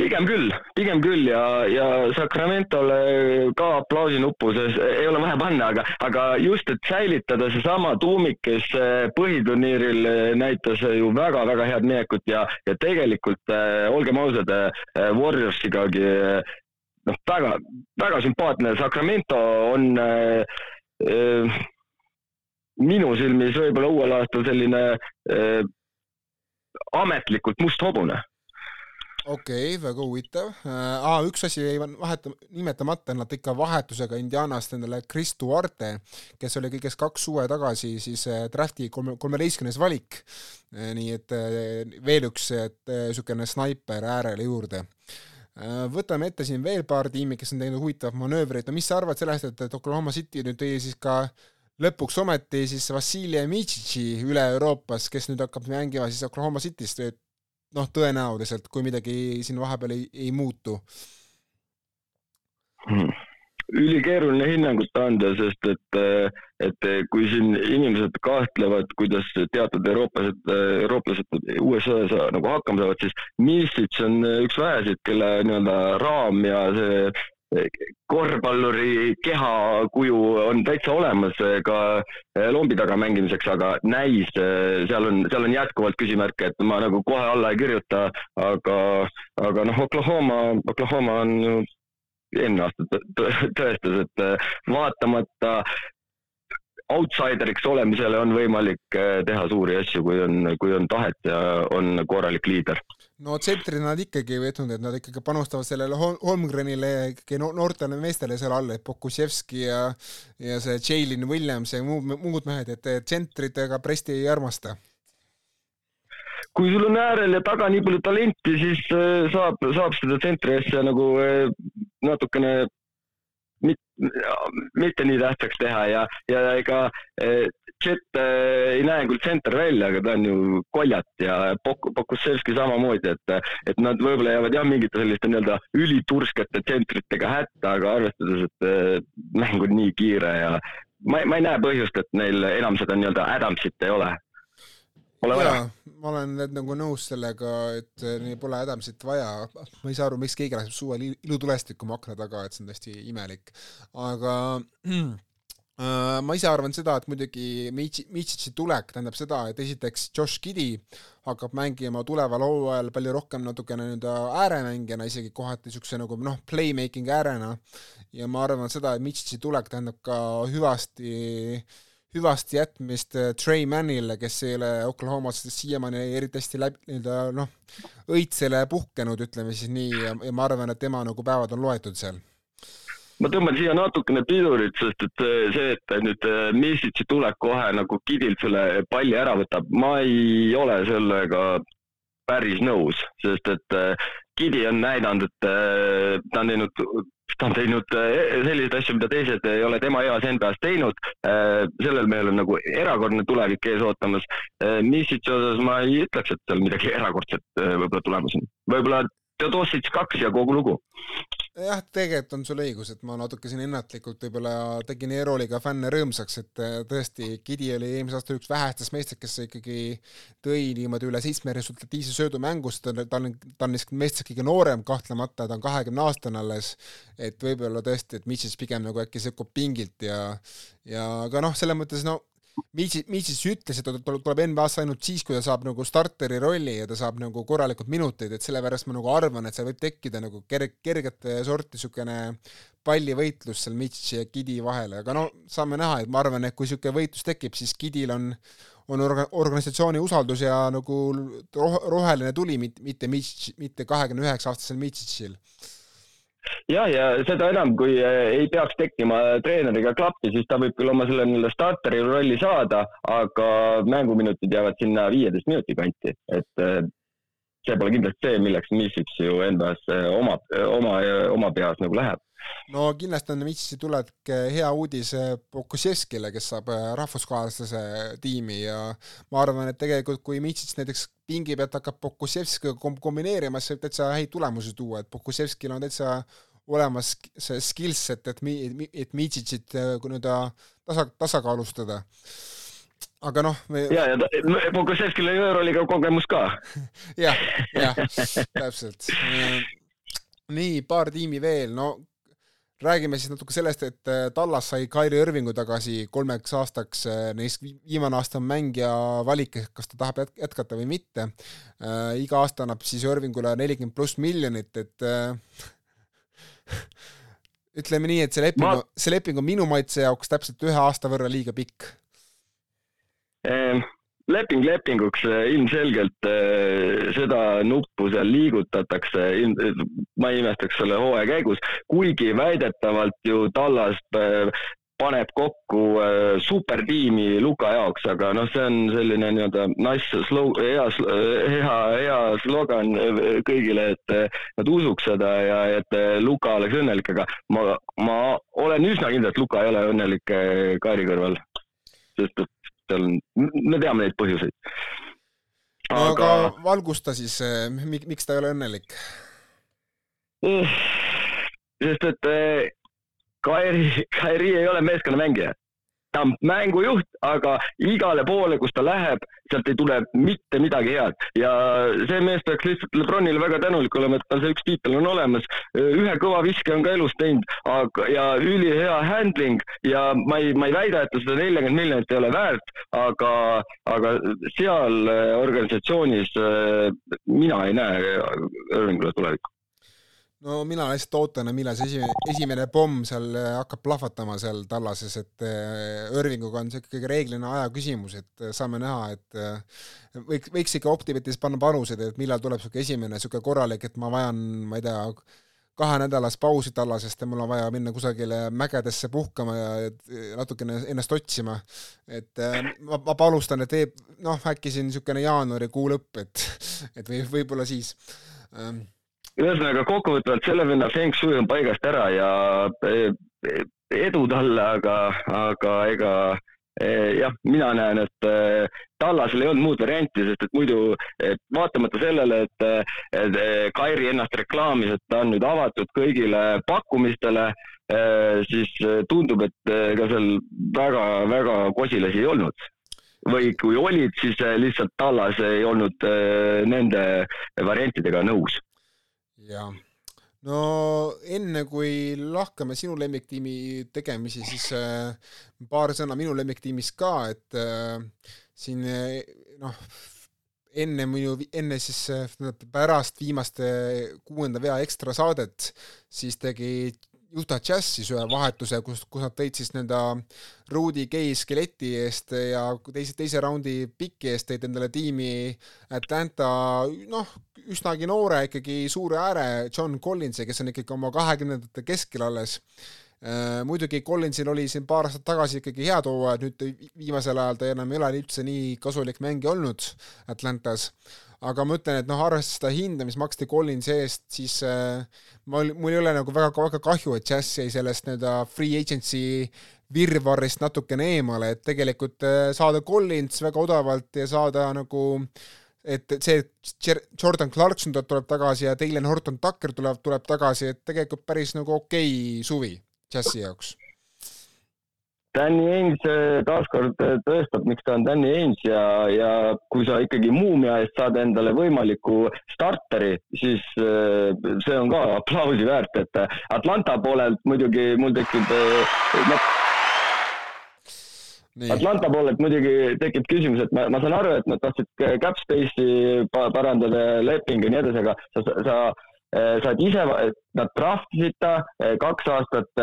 B: Pigem küll, pigem küll ja, ja Sacramentole ka aplausinuppu, sest ei ole vaja panna, aga, aga just, et säilitada seesama tuumik, kes eh, põhiturniiril eh, näitas ju väga-väga head minekut ja, ja tegelikult äh, olgem ausad Warriorsigagi äh, noh, väga, väga sümpaatne, Sacramento on äh, minu silmis võib-olla uuel aastal selline äh, ametlikult must hobune
A: okei okay,, väga huvitav uh,. üks asi jäi vaheta-, nimetamata, nad ikka vahetusega Indianast endale Chris Duarte, kes oli kõigest kaks suve tagasi siis uh, drafti kolme, kolmeteistkümnes valik uh,. nii et veel üks niisugune snaiper äärele juurde võtame ette siin veel paar tiimi, kes on teinud huvitavat manöövrit, no mis sa arvad sellest, et, et Oklahoma City nüüd tõi siis ka lõpuks ometi siis Vassiljev Mitšitši üle Euroopas, kes nüüd hakkab mängima siis Oklahoma City's, noh, tõenäoliselt, kui midagi siin vahepeal ei, ei muutu
B: hmm.? ülikeeruline hinnangut anda, sest et, et kui siin inimesed kahtlevad, kuidas teatud eurooplased, eurooplased USA-s nagu hakkama saavad, siis Misic on üks väheseid, kelle nii-öelda raam ja see korvpalluri kehakuju on täitsa olemas ka eh, lombi taga mängimiseks, aga näis, eh, seal on, seal on jätkuvalt küsimärke, et ma nagu kohe alla ei kirjuta, aga, aga noh, Oklahoma, Oklahoma on ju eelmine aasta tõestas, et eh, vaatamata outsideriks olemisele on võimalik teha suuri asju, kui on, kui on tahet ja on korralik liider
A: no tsentrina nad ikkagi ei võtnud, et nad ikkagi panustavad sellele Holmgrenile ikkagi noortele meestele seal all, et Pokusevski ja ja see Jalen Williams ja muud, muud mehed, et tsentritega Presti ei armasta.
B: kui sul on äärel ja taga nii palju talenti, siis äh, saab, saab seda tsentri asja nagu äh, natukene mitte nii tähtsaks teha ja, ja ega Jet äh, ei näe küll tsenter välja, aga ta on ju koljat ja Pok-, Pokusevski samamoodi, et, et nad võib-olla jäävad jah, mingite selliste nii-öelda üliturskete tsentritega hätta, aga arvestades, et äh, mäng on nii kiire ja ma, ma ei näe põhjust, et neil enam seda nii-öelda Adamsit ei ole.
A: Pole vaja. Ma olen nagu nõus sellega, et neil pole Adamsit vaja, ma ei saa aru, miks keegi laseb suvel ilutulestikku akna taga, et see on täiesti imelik. aga äh, ma ise arvan seda, et muidugi Mitchitsi tulek tähendab seda, et esiteks Josh Giddy hakkab mängima tuleval hooajal palju rohkem natukene nii-öelda ääremängijana, isegi kohati niisuguse nagu noh, playmaking äärena, ja ma arvan seda, et Mitchitsi tulek tähendab ka hüvasti äh, hüvasti jätmist äh, Trey Mannile, kes ei ole Oklahomas siiamaani eriti hästi läbi, nii-öelda noh, õitsele puhkenud, ütleme siis nii, ja, ma arvan, et tema nagu päevad on loetud seal.
B: ma tõmban siia natukene pidurit, sest et äh, see, et nüüd äh, Misitsi tulek kohe nagu Kidilt selle palli ära võtab, ma ei ole sellega päris nõus, sest et Kidi on näidanud, et ta on teinud ta on teinud äh, selliseid asju, mida teised ei ole tema eas NBA-s teinud. Äh, sellel mehel on nagu erakordne tulevik ees ootamas. Äh, Misitši osas ma ei ütleks, et seal midagi erakordset võib-olla tulemas on. võib-olla Teodosic kaks ja kogu lugu
A: jah, tegelikult on sul õigus, et ma natuke siin ennatlikult võib-olla tegin Eroliga fänne rõõmsaks, et äh, tõesti, Gidi oli eelmise aasta üks vähestest meestest, kes ikkagi tõi niimoodi üle seitsme resultatiivse söödu mängust, ta on, ta on, ta on neist meestest kõige noorem kahtlemata, ta on kahekümne aastane alles, et võib-olla tõesti, et Mitchell pigem nagu äkki sekkub pingilt ja ja aga noh, selles mõttes no Miitsis, Miitsis ütles, et ta tuleb NBA-sse ainult siis, kui ta saab nagu starteri rolli ja ta saab nagu korralikult minuteid, et sellepärast ma nagu arvan, et seal võib tekkida nagu kerg-, kergete sorti niisugune pallivõitlus seal Mitsici ja Gidi vahel, aga no saame näha, et ma arvan, et kui niisugune võitlus tekib, siis Gidil on on orga-, organisatsiooni usaldus ja nagu roh-, roheline tuli, mitte, Mitsic, mitte kahekümne üheksa aastasel Mitsicil
B: jah, ja seda enam, kui eh, ei peaks tekkima treeneriga klappi, siis ta võib küll oma selle nii-öelda starteri rolli saada, aga mänguminutid jäävad sinna viieteist minuti kanti, et eh, see pole kindlasti see, milleks Misic ju NBA-s oma, oma, oma peas nagu läheb.
A: No kindlasti on Mitsisi tulek hea uudis Pokusevskile, kes saab rahvuskaaslase tiimi ja ma arvan, et tegelikult kui Mitsits näiteks pingi pealt hakkab Pokusevskiga kombineerima, siis võib täitsa häid tulemusi tuua, et Pokusevskil on täitsa olemas see skillset, et mi-, et Mitsitsit nii-öelda tasa, tasakaalustada aga noh
B: me.... ja, ja Pokusevskil on euroliiga kogemus ka
A: jah, jah, täpselt. nii, paar tiimi veel, no räägime siis natuke sellest, et äh, Tallas sai Kairi Irvingu tagasi kolmeks aastaks, äh, neist viimane aasta on mängija valik, kas ta tahab jätkata või mitte. Äh, iga aasta annab siis Irvingule nelikümmend pluss miljonit, et ütleme nii, et see leping Ma..., see leping on minu maitse jaoks täpselt ühe aasta võrra liiga pikk
B: leping lepinguks, eh, ilmselgelt eh, seda nuppu seal liigutatakse, ma ei imestaks selle hooaja käigus, kuigi väidetavalt ju Tallas eh, paneb kokku supertiimi Luka jaoks, aga noh, see on selline nii-öelda nice slow, hea, hea, hea slogan kõigile, et nad usuks seda ja et Luka oleks õnnelik, aga ma, ma olen üsna kindel, et Luka ei ole õnnelik Kairi kõrval. sest et seal on, me teame neid põhjuseid.
A: no aga, aga valgusta siis, eh, miks ta ei ole õnnelik?
B: sest et eh, Kairi, Kairi ei ole meeskonnamängija ta on mängujuht, aga igale poole, kus ta läheb, sealt ei tule mitte midagi head. Ja see mees peaks lihtsalt Lebronile väga tänulik olema, et tal see üks tiitel on olemas. ühe kõva viske on ka elus teinud, aga ja ülihea handling. Ja ma ei, ma ei väida, et ta seda neljakümmet miljonit ei ole väärt, aga, aga seal organisatsioonis mina ei näe Irvingule tulevikku
A: no mina lihtsalt ootan, millal see esimene, esimene pomm seal äh, hakkab plahvatama seal tallases, et äh, Irvinguga on see ikkagi reeglina aja küsimus, et äh, saame näha, et võiks, võiks ikka Optibetis panna panused, et millal tuleb niisugune esimene niisugune korralik, et ma vajan, ma ei tea, kahenädalast pausi tallasest ja mul on vaja minna kusagile mägedesse puhkama ja natukene ennast otsima. et ma, ma panustan, et teeb, noh, äkki siin niisugune jaanuarikuu lõpp, et, et või võib-olla siis ähm,
B: ühesõnaga kokkuvõtvalt selle venna feng shui on paigast ära ja e, e, edu talle, aga, aga ega e, jah, mina näen, et Tallasel ei olnud muud varianti, sest et muidu et vaatamata sellele, et, et Kairi ennast reklaamis, et ta on nüüd avatud kõigile pakkumistele, siis tundub, et ega seal väga-väga kosilasi ei olnud. Või kui olid, siis lihtsalt Tallas ei olnud nende variantidega nõus
A: jah, no enne kui lahkame sinu lemmiktiimi tegemisi, siis äh, paar sõna minu lemmiktiimist ka, et äh, siin noh, enne minu, enne siis äh, pärast viimaste kuuenda vea ekstra saadet, siis tegi Utah Jazz siis ühe vahetuse, kus, kus nad tõid siis nõnda Rudy Gay skeleti eest ja teise, teise raundi piki eest tõid endale tiimi Atlanta noh, üsnagi noore ikkagi suure ääre John Collinsi, kes on ikkagi oma kahekümnendate keskel alles muidugi Collinsil oli siin paar aastat tagasi ikkagi head hooajad, nüüd viimasel ajal ta enam ei ole üldse nii kasulik mängija olnud Atlantas. Aga ma ütlen, et noh, arvestades seda hinda, mis maksti Collinsi eest, siis äh, mul, mul ei ole nagu väga, väga kahju, et Jazz jäi sellest nii-öelda free agency virvarrist natukene eemale, et tegelikult äh, saada Collins väga odavalt ja saada nagu et see, et Jordan Clarkson tuleb tagasi ja Dylan Horton Tucker tuleb, tuleb tagasi, et tegelikult päris nagu okei okay suvi Jazzi jaoks?
B: Danny Ainge taaskord äh, tõestab, miks ta on Danny Ainge ja, ja kui sa ikkagi muumia eest saad endale võimaliku starteri, siis äh, see on ka aplausi väärt, et Atlanta poolelt muidugi mul tekib no, Atlanta poolelt muidugi tekib küsimus, et ma, ma saan aru, et nad tahtsid cap space'i parandada, lepingu ja nii edasi, aga sa, sa eh, saad ise, nad draftisid ta kaks aastat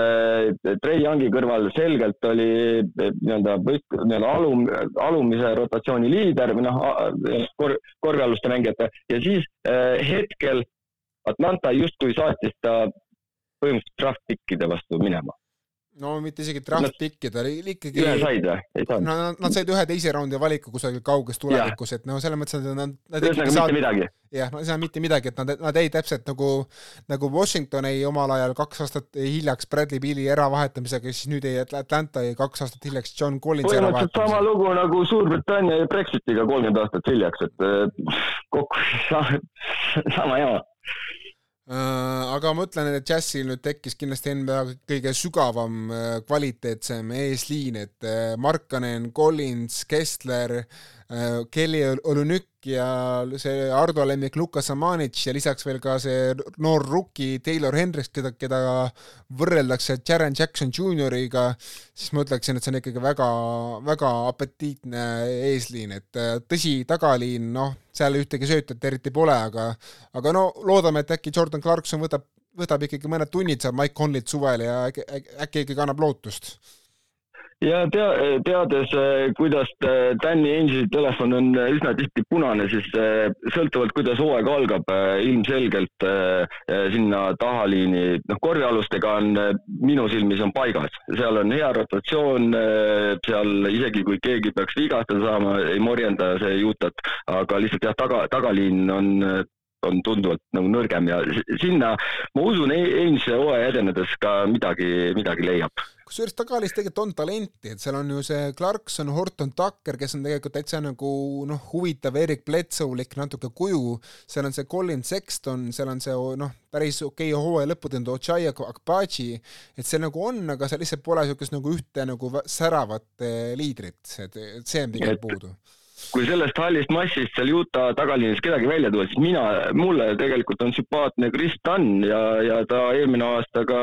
B: Trey Youngi kõrval selgelt oli nii-öelda nii-öelda alum, alumise rotatsiooni liider või noh, kor-, korvialuste mängijate. Ja siis hetkel Atlanta justkui saatis ta põhimõtteliselt draft pick'ide vastu minema
A: no mitte isegi draft pick'ida, ikkagi.
B: ühe said või? ei saanud?
A: no nad said ühe teise raundi valiku kusagil kauges tulevikus, et no selles mõttes, et nad, nad.
B: ühesõnaga mitte midagi.
A: jah, no ei saa mitte midagi, et nad, nad jäid täpselt nagu, nagu Washington jäi omal ajal kaks aastat hiljaks Bradley Beali eravahetamisega, siis nüüd jäi Atlanta jäi kaks aastat hiljaks John Collinsi
B: eravahetamisega. sama lugu nagu Suurbritannia ja Brexitiga kolmkümmend aastat hiljaks, et äh, kokku sama jama
A: aga ma ütlen, et Jazzil nüüd tekkis kindlasti NBA kõige sügavam, äh, kvaliteetsem eesliin, et äh, Markanen, Collins, Kessler, Kelly Olünük ja see Ardo lemmik Lukas Amanitš ja lisaks veel ka see noor rookie Taylor Hendricks, keda, keda võrreldakse Jaren Jackson Junioriga, siis ma ütleksin, et see on ikkagi väga, väga apetiitne eesliin, et äh, tõsi, tagaliin, noh, seal ühtegi söötajat eriti pole, aga aga no loodame, et äkki Jordan Clarkson võtab, võtab ikkagi mõned tunnid, saab Mike Conley't suvel ja äkki, äkki ikkagi annab lootust
B: ja tea, teades, eh, kuidas eh, Danny Ainge'i telefon on eh, üsna tihti punane, siis sõltuvalt, kuidas hooaeg algab, ilmselgelt sinna tahaliini, noh, korvialustega on minu silmis on paigas, seal on hea rotatsioon, seal isegi kui keegi peaks vigastada saama, ei morjenda see Jutat, aga lihtsalt jah, taga, tagaliin on on tunduvalt nagu nõrgem ja sinna ma usun, eelmise hooaja edenedes ka midagi, midagi leiab.
A: kusjuures Tagalis tegelikult on talenti, et seal on ju see Clarkson, Horton Tucker, kes on tegelikult täitsa nagu noh, huvitav Erik Bledsoe-lik natuke kuju, seal on see Colin Sexton, seal on see noh, päris okei okay, hooaja lõppu teinud Ochai Akbaji, et see nagu on, aga seal lihtsalt pole niisugust nagu ühte nagu säravat eh, liidrit, et, et see on pigem puudu
B: kui sellest hallist massist seal Utah tagaliinis kedagi välja tuua, siis mina, mulle tegelikult on sümpaatne Chris Dunn ja, ja ta eelmine aasta ka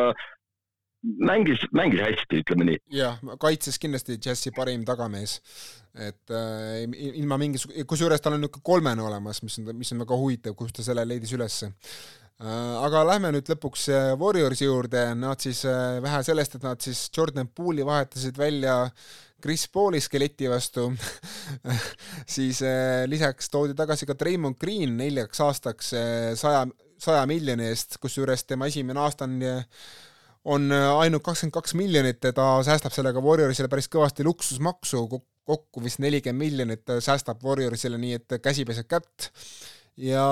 B: mängis, mängis hästi, ütleme nii.
A: jah, kaitses kindlasti Jazzi parim tagamees. et äh, ilma mingisuguse, kusjuures tal on niisugune kolmene olemas, mis on, mis on väga huvitav, kust ta selle leidis ülesse äh, aga lähme nüüd lõpuks äh, Warriorsi juurde, nad siis äh, vähe sellest, et nad siis Jordan Poole'i vahetasid välja Chris Pauli skeleti vastu. Siis äh, lisaks toodi tagasi ka Draymond Green neljaks aastaks äh, saja, saja miljoni eest, kusjuures tema esimene aasta on on ainult kakskümmend kaks miljonit ja ta säästab sellega Warriorsile päris kõvasti luksusmaksu, kokku vist nelikümmend miljonit säästab Warriorsile, nii et käsi peseb kätt ja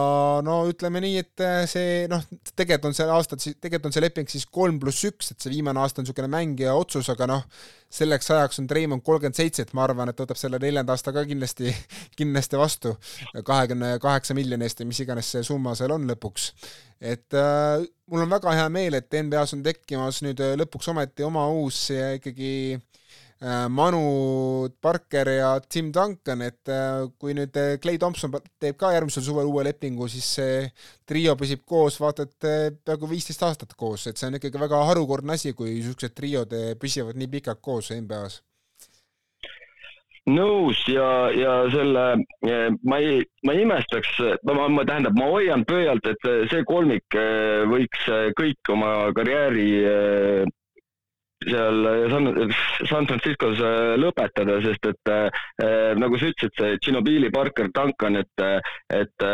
A: no ütleme nii, et äh, see noh, tegelikult on see aasta, tegelikult on see leping siis kolm pluss üks, et see viimane aasta on niisugune mängija otsus, aga noh, selleks ajaks on Treimond kolmkümmend seitse, et ma arvan, et võtab selle neljanda aasta ka kindlasti, kindlasti vastu kahekümne kaheksa miljoni eest või mis iganes see summa seal on lõpuks. et äh, mul on väga hea meel, et NBA-s on tekkimas nüüd äh, lõpuks ometi oma uus ikkagi äh, Äh, Manu Parker ja Tim Duncan, et äh, kui nüüd Clay äh, Thompson teeb ka järgmisel suvel uue lepingu, siis see trio püsib koos vaata et peaaegu viisteist aastat koos, et see on ikkagi väga harukordne asi, kui niisugused triod püsivad nii pikalt koos NBA-s.
B: Nõus ja, ja selle, ma ei, ma ei imestaks, ma, ma tähendab, ma hoian pöialt, et see kolmik võiks kõik oma karjääri seal San, San Franciscos äh, lõpetada, sest et äh, nagu sa ütlesid, see Ginobili, Parker, Duncan, et, et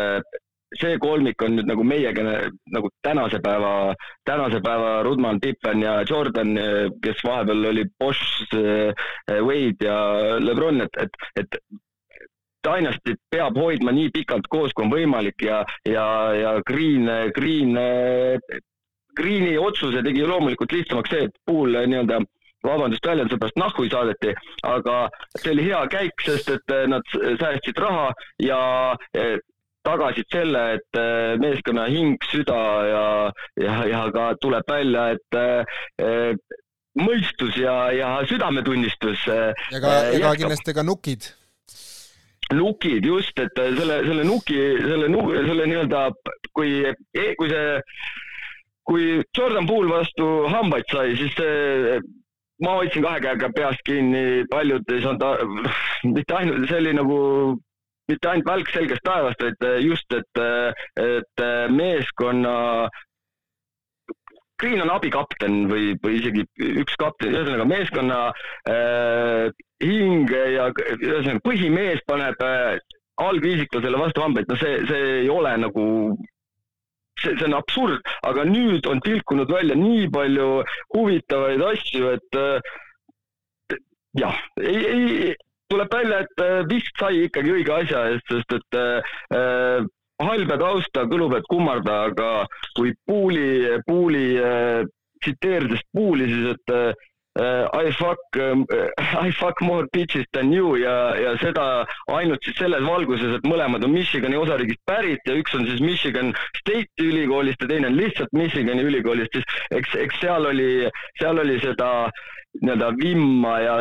B: see kolmik on nüüd nagu meie nagu tänase päeva, tänase päeva Rudman, Pippen ja Jordan, kes vahepeal oli Bosch, Wade ja Lebron, et, et, et Dynastit peab hoidma nii pikalt koos, kui on võimalik ja, ja, ja Green, Green Greeni otsuse tegi loomulikult lihtsamaks see, et pool eh, nii-öelda vabandust väljenduse pärast nahku saadeti, aga see oli hea käik, sest et eh, nad säästsid raha ja eh, tagasid selle, et meeskonna hing, süda ja, ja, ja ka tuleb välja, et mõistus ja, ja südametunnistus.
A: ja ka, ja ka kindlasti ka nukid
B: nukid just, et selle, selle nuki, selle, selle nii-öelda, kui, kui see kui Jordan Poole vastu hambaid sai, siis see ma hoidsin kahe käega peast kinni, paljud ei saanud, mitte ainult, see oli nagu mitte ainult välk selgest taevast, vaid just, et, et meeskonna Green on abikapten või, või isegi üks kapten, ühesõnaga meeskonna äh, hinge ja ühesõnaga põhimees paneb äh, algviisiklusele vastu hambaid, no see, see ei ole nagu see, see on absurd, aga nüüd on tilkunud välja nii palju huvitavaid asju, et äh, jah, ei, ei, tuleb välja, et äh, vist sai ikkagi õige asja eest, sest et äh, hall peab austa, kõlu peab kummarda, aga kui Puuli, Puuli äh, tsiteerides Puuli, siis et äh, I fuck uh,, I fuck more bitches than you ja, ja seda ainult siis selles valguses, et mõlemad on Michigani osariigist pärit ja üks on siis Michigan State'i ülikoolist ja teine on lihtsalt Michigani ülikoolist, siis eks, eks seal oli, seal oli seda nii-öelda vimma ja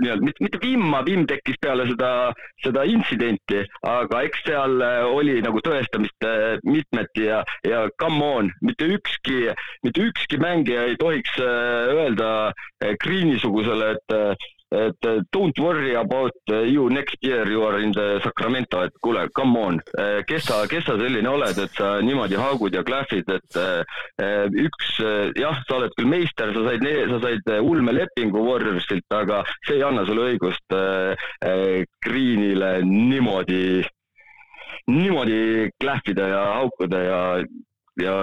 B: nii-öelda mitte, mitte vimma, vimm tekkis peale seda, seda intsidenti, aga eks seal äh, oli nagu tõestamist äh, mitmeti ja, ja come on, mitte ükski, mitte ükski mängija ei tohiks äh, öelda Greeni-sugusele, et et don't worry about you next year you are in the Sacramento, et kuule, come on, kes sa, kes sa selline oled, et sa niimoodi haagud ja klähvid, et eh, üks, jah, sa oled küll meister, sa said, sa said ulmelepingu Warriorsilt, aga see ei anna sulle õigust eh, eh, Greenile niimoodi, niimoodi klähvida ja haukuda ja, ja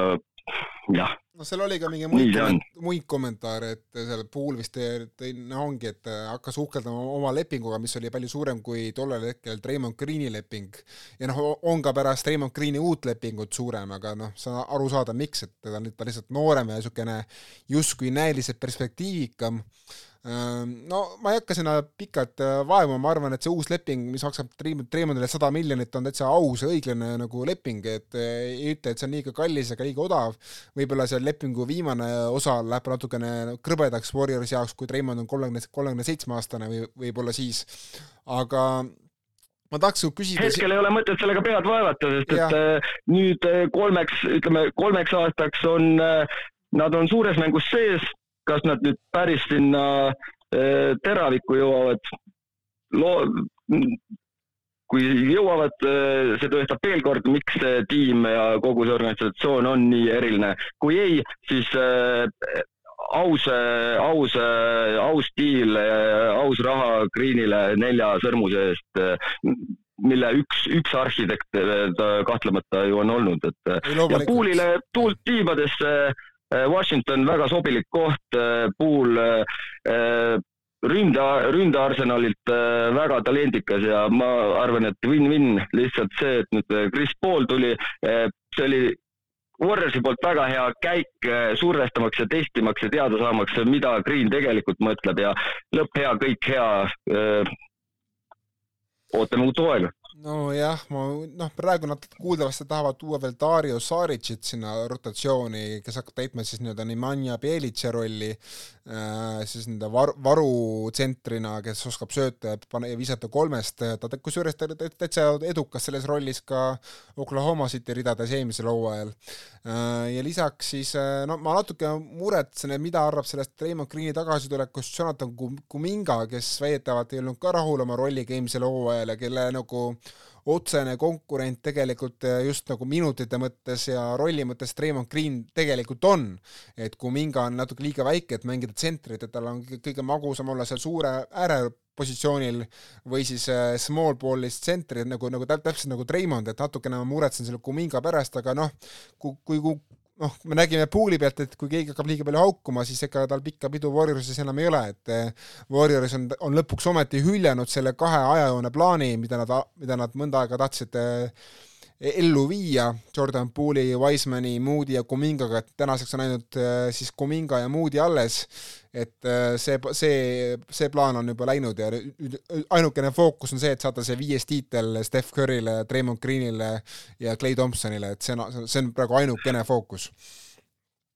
B: jah
A: no seal oli ka mingi muid, muid kommentaare, et seal Puul vist tõi, no ongi, et hakkas uhkeldama oma lepinguga, mis oli palju suurem kui tollel hetkel Raymond Greeni leping. ja noh, on ka pärast Raymond Greeni uut lepingut suurem, aga noh, on aru saada, miks, et ta on, ta lihtsalt noorem ja niisugune justkui näiliselt perspektiivikam no ma ei hakka sinna pikalt äh, vaevuma, ma arvan, et see uus leping, mis maksab Treimondile sada miljonit, on täitsa aus ja õiglane nagu leping, et äh, ei ütle, et see on liiga kallis ega liiga odav. võib-olla see lepingu viimane osa läheb natukene krõbedaks Warriorsi jaoks, kui Treimond on kolmekümne, kolmekümne seitsme aastane või võib-olla siis, aga ma tahaks su küsida.
B: hetkel ei ole mõtet sellega pead vaevata, sest ja. et äh, nüüd kolmeks, ütleme kolmeks aastaks on, nad on suures mängus sees kas nad nüüd päris sinna eh, teravikku jõuavad, loo-, kui jõuavad, eh, see tõestab veel kord, miks see tiim ja kogu see organisatsioon on nii eriline. kui ei, siis äh, aus, aus, aus diil, aus raha Greenile nelja sõrmuse eest, mille üks, üks arhitekt ta kahtlemata ju on olnud, et ja Poolile tuult tiibadesse Washington väga sobilik koht, äh, pool äh, ründe, ründearsenalilt väga talendikas ja ma arvan, et win-win lihtsalt see, et nüüd Chris Paul tuli, see oli Warriorsi poolt väga hea käik survestamaks ja testimaks ja teada saamaks, mida Green tegelikult mõtleb ja lõpp hea, kõik hea. ootame uut hooaega
A: nojah, ma noh, praegu nad kuuldavasti tahavad tuua veel Dario Saricit sinna rotatsiooni, kes hakkab täitma siis nii-öelda Nemanja Bjelitše rolli äh,, siis nii-öelda var-, varutsentrina, kes oskab sööta ja pane-, ja visata kolmest, ta kusjuures ta oli täitsa edukas selles rollis ka Oklahoma City ridades eelmisel hooajal äh,. ja lisaks siis äh, no ma natuke muretsen, et mida arvab sellest Raymond Greeni tagasitulekust Jonathan Kuminga, kes väidetavalt ei olnud ka rahul oma rolliga eelmisel hooajal ja kelle nagu otsene konkurent tegelikult eh, just nagu minutite mõttes ja rolli mõttes Raymond Green tegelikult on. et kui Minga on natuke liiga väike, et mängida tsentrit, et tal on kõige magusam olla seal suure ääre positsioonil või siis äh, small ball'is tsentri nagu, nagu täpselt nagu Treimond, et natukene ma muretsen selle Kuminga pärast, aga noh, kui, kui, kui noh, me nägime pool'i pealt, et kui keegi hakkab liiga palju haukuma, siis ega tal pikka pidu Warriorsis enam ei ole, et eh, Warriors on, on lõpuks ometi hüljanud selle kahe ajajoone plaani, mida nad, mida nad mõnda aega tahtsid eh, ellu viia. Jordan Poole'i, Wisemani, Moody ja Kumingaga, et tänaseks on ainult eh, siis Kuminga ja Moody alles et äh, see, see, see plaan on juba läinud ja ainukene fookus on see, et saada see viies tiitel Steph Curry'le, Draymond Greenile ja Clay Thompsonile, et see on, see on praegu ainukene fookus.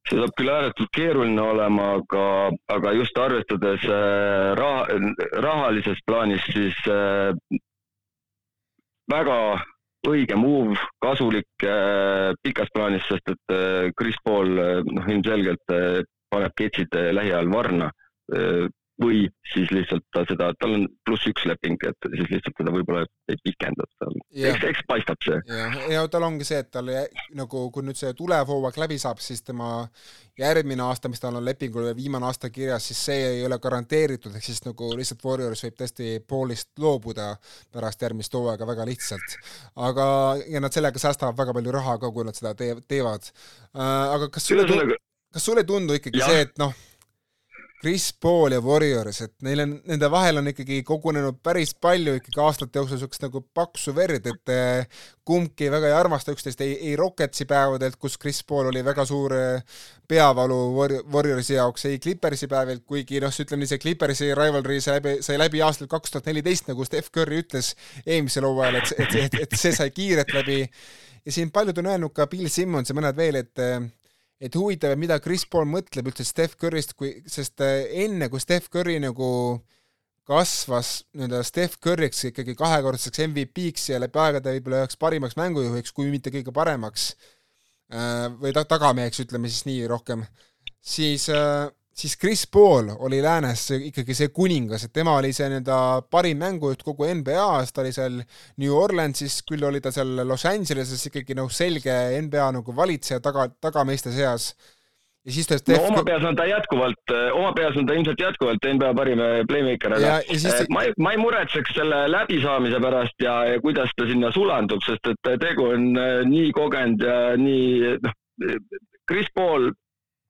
B: See saab küll ääretult keeruline olema, aga, aga just arvestades äh, raha, rahalises plaanis, siis äh, väga õige move, kasulik äh, pikas plaanis, sest et äh, Chris Paul äh, noh, ilmselgelt paneb ketsid lähiajal varna või siis lihtsalt ta seda, tal on pluss üks leping, et siis lihtsalt seda võib-olla ei pikendata. eks, eks paistab see.
A: ja, ja tal ongi see, et tal nagu, kui nüüd see tulev hooaeg läbi saab, siis tema järgmine aasta, mis tal on lepingul viimane aasta kirjas, siis see ei ole garanteeritud, ehk siis nagu lihtsalt Warriors võib tõesti poolist loobuda pärast järgmist hooaega väga lihtsalt. aga, ja nad sellega säästavad väga palju raha ka, kui nad seda teevad. Äh, aga kas sulle, kas sulle ei tundu ikkagi ja. see, et noh, Chris Paul ja Warriors, et neil on, nende vahel on ikkagi kogunenud päris palju ikkagi aastate jooksul niisugust nagu paksu verd, et eh, kumbki väga ei armasta üksteist, ei, ei Rocketsi päevadelt, kus Chris Paul oli väga suur eh, peavalu Warriorsi jaoks, ei Clippersi päevilt, kuigi noh, ütleme nii, see Clippersi rivalry sai läbi, sai läbi aastal kaks tuhat neliteist, nagu Steph Curry ütles eelmisel hooajal, et, et, et, et see sai kiirelt läbi ja siin paljud on öelnud ka Bill Simmons ja mõned veel, et eh, et huvitav, mida Chris Paul mõtleb üldse Steph Curry'st, kui, sest äh, enne, kui Steph Curry nagu kasvas nii-öelda Steph Curry'ks ikkagi kahekordseks MVP-ks ja läbi aegade võib-olla üheks parimaks mängujuhiks, kui mitte kõige paremaks, äh, või ta-, tagameheks, ütleme siis nii rohkem, siis äh, siis Chris Paul oli läänes ikkagi see kuningas, et tema oli see nii-öelda parim mängujuht kogu NBA-s, ta oli seal New Orleansis, küll oli ta seal Los Angeleses ikkagi noh, selge NBA nagu valitseja taga, tagameeste seas.
B: ja siis ta no oma peas on ta jätkuvalt, oma peas on ta ilmselt jätkuvalt NBA parim playmaker, aga siis... Eh, ma ei, ma ei muretseks selle läbisaamise pärast ja, ja kuidas ta sinna sulandub, sest et tegu on eh, nii kogenud ja nii noh, Chris Paul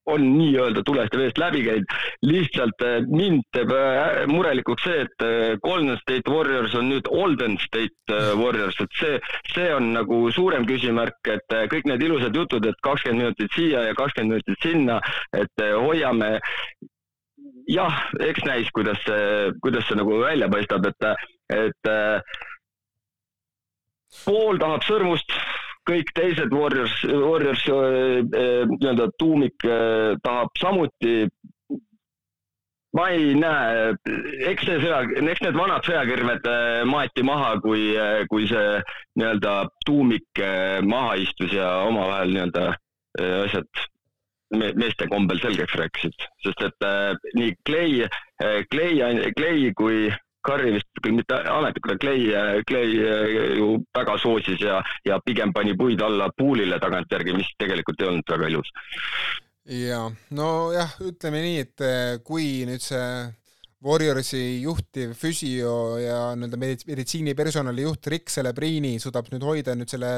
B: on nii-öelda tulest ja veest läbi käinud. lihtsalt äh, mind teeb äh, murelikuks see, et äh, Golden State Warriors on nüüd Olden State Warriors, et see, see on nagu suurem küsimärk, et kõik need ilusad jutud, et kakskümmend minutit siia ja kakskümmend minutit sinna, et hoiame jah, eks näis, kuidas see, kuidas see nagu välja paistab, et, et pool tahab sõrmust kõik teised Warriors, Warriors äh, äh, nii-öelda tuumik äh, tahab samuti ma ei näe, eks see sõja, eks need vanad sõjakirved maeti maha, kui, kui see nii-öelda tuumik maha istus ja omavahel nii-öelda asjad meeste kombel selgeks rääkisid, sest et nii Clay, Clay, Clay kui Curry vist küll mitte ametlikult, Clay, Clay ju väga soosis ja, ja pigem pani puid alla pool'ile tagantjärgi, mis tegelikult ei olnud väga ilus.
A: ja nojah, ütleme nii, et eh, kui nüüd see Warriorsi juhtiv füsio ja nii-öelda meditsiinipersonali juht Rick Celebrini suudab nüüd hoida nüüd selle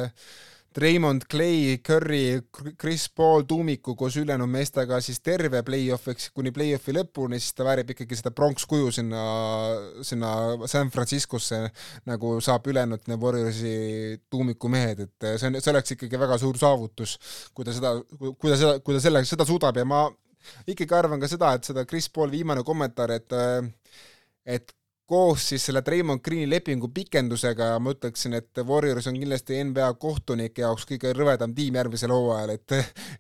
A: Raymond Clay, Curry, Chris Paul tuumiku koos ülejäänud meestega siis terve play-off'iks kuni play-off'i lõpuni, siis ta väärib ikkagi seda pronkskuju sinna, sinna San Franciscosse, nagu saab ülejäänud Warriorsi tuumiku mehed, et see on, see oleks ikkagi väga suur saavutus, kui ta seda, kui ta seda, kui ta selle, seda suudab. Ja ma ikkagi arvan ka seda, et seda Chris Paul viimane kommentaar, et et koos siis selle Draymond Greeni lepingu pikendusega ma ütleksin, et Warriors on kindlasti NBA kohtunike jaoks kõige rõvedam tiim järgmisel hooajal, et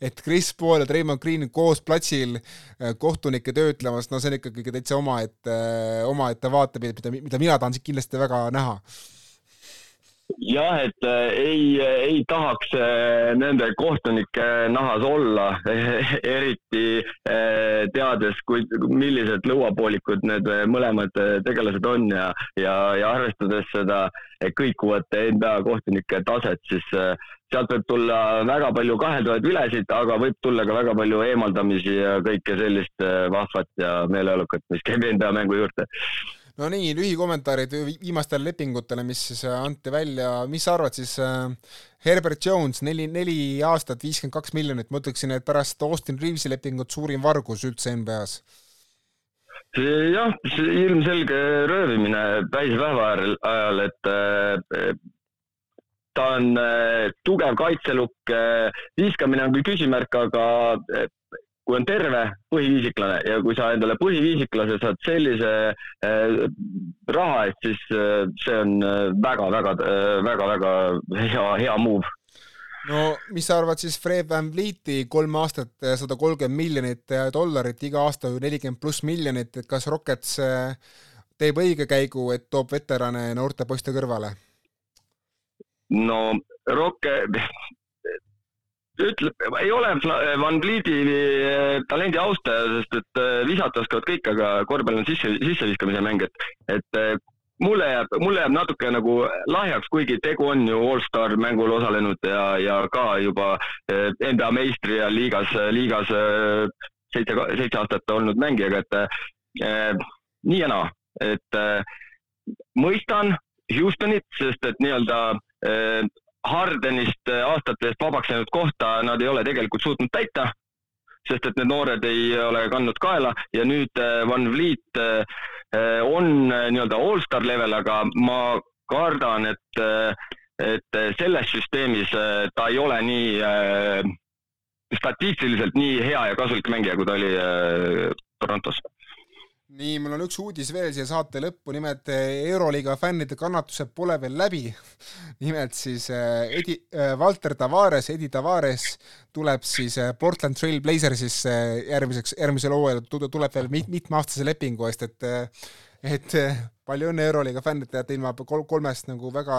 A: et Chris Paul ja Draymond Green koos platsil äh, kohtunikke töötlemas, no see on ikkagi täitsa omaette, omaette vaatepilt, mida, mida mina tahan kindlasti väga näha
B: jah, et äh, ei, ei tahaks äh, nende kohtunike nahas olla, eriti äh, teades, kui, millised lõuapoolikud need mõlemad tegelased on ja, ja, ja arvestades seda kõikuvat NBA kohtunike taset, siis sealt võib tulla väga palju kaheldavaid vilesid, aga võib tulla ka väga palju eemaldamisi ja kõike sellist vahvat ja meeleolukat, mis käib NBA mängu juurde
A: no nii, lühikommentaarid viimastele lepingutele, mis siis äh, anti välja, mis sa arvad siis äh, Herbert Jones, neli, neli aastat, viiskümmend kaks miljonit, ma ütleksin, et pärast Austin Reavesi lepingut suurim vargus üldse NBA-s
B: jah, ilmselge röövimine päispäeva ajal, et äh, ta on tugev kaitselukk, viskamine on küll küsimärk, aga kui on terve põhiviisiklane ja kui sa endale põhiviisiklase saad sellise äh, raha eest, siis äh, see on väga-väga äh,, väga-väga äh, hea, hea move
A: no mis sa arvad siis Fred Van Vlieti kolm aastat, sada kolmkümmend miljonit dollarit, iga aasta nelikümmend pluss miljonit, et kas Rockets teeb õige käigu, et toob veterane noorte poiste kõrvale?
B: no Rock, ütleb, ei ole Van Vlieti talendi austaja, sest et visata oskavad kõik, aga korvpall on sisse, sisseviskamise mäng, et, et mulle jääb, mulle jääb natuke nagu lahjaks, kuigi tegu on ju allstar mängul osalenud ja, ja ka juba NBA meistri ja liigas, liigas seitse, seitse aastat olnud mängijaga, et äh, nii ja naa, et äh, mõistan Houstonit, sest et nii-öelda äh, Hardenist aastate eest vabaks jäänud kohta nad ei ole tegelikult suutnud täita, sest et need noored ei ole kandnud kaela ja nüüd äh, Van Vliet äh, on nii-öelda allstar level, aga ma kardan, et, et selles süsteemis ta ei ole nii statistiliselt nii hea ja kasulik mängija, kui ta oli Torontos
A: nii, mul on üks uudis veel siia saate lõppu, nimelt eh, Euroliiga fännide kannatused pole veel läbi. nimelt siis eh, Edi, eh, Valter Tavares, Edi Tavares tuleb siis Portland Trail Blazersisse järgmiseks, järgmisel hooajal tuleb veel mit, mitmeaastase lepingu eest, et et palju õnne Euroliiga fännidele, et ilma kolmest nagu väga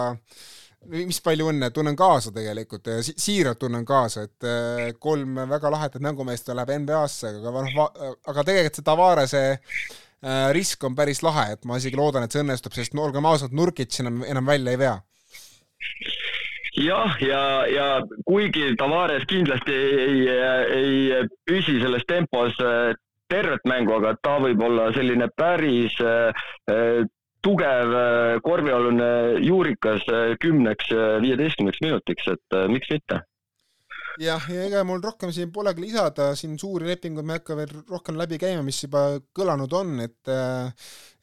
A: mis palju õnne, tunnen kaasa tegelikult si, siiralt tunnen kaasa, et kolm väga lahedat mängumeest läheb NBA-sse, aga noh, aga tegelikult see Tavarese Äh, risk on päris lahe, et ma isegi loodan, et see õnnestub, sest no olgem ausad, Nurkic enam, enam välja ei vea.
B: Jah, ja, ja kuigi Tavares kindlasti ei, ei, ei püsi selles tempos äh, tervet mängu, aga ta võib olla selline päris tugev korvialune juurikas kümneks, viieteistkümneks minutiks, et miks mitte?
A: Jah, ja ega mul rohkem siin polegi lisada, siin suuri lepinguid ma ei hakka veel rohkem läbi käima, mis juba kõlanud on, et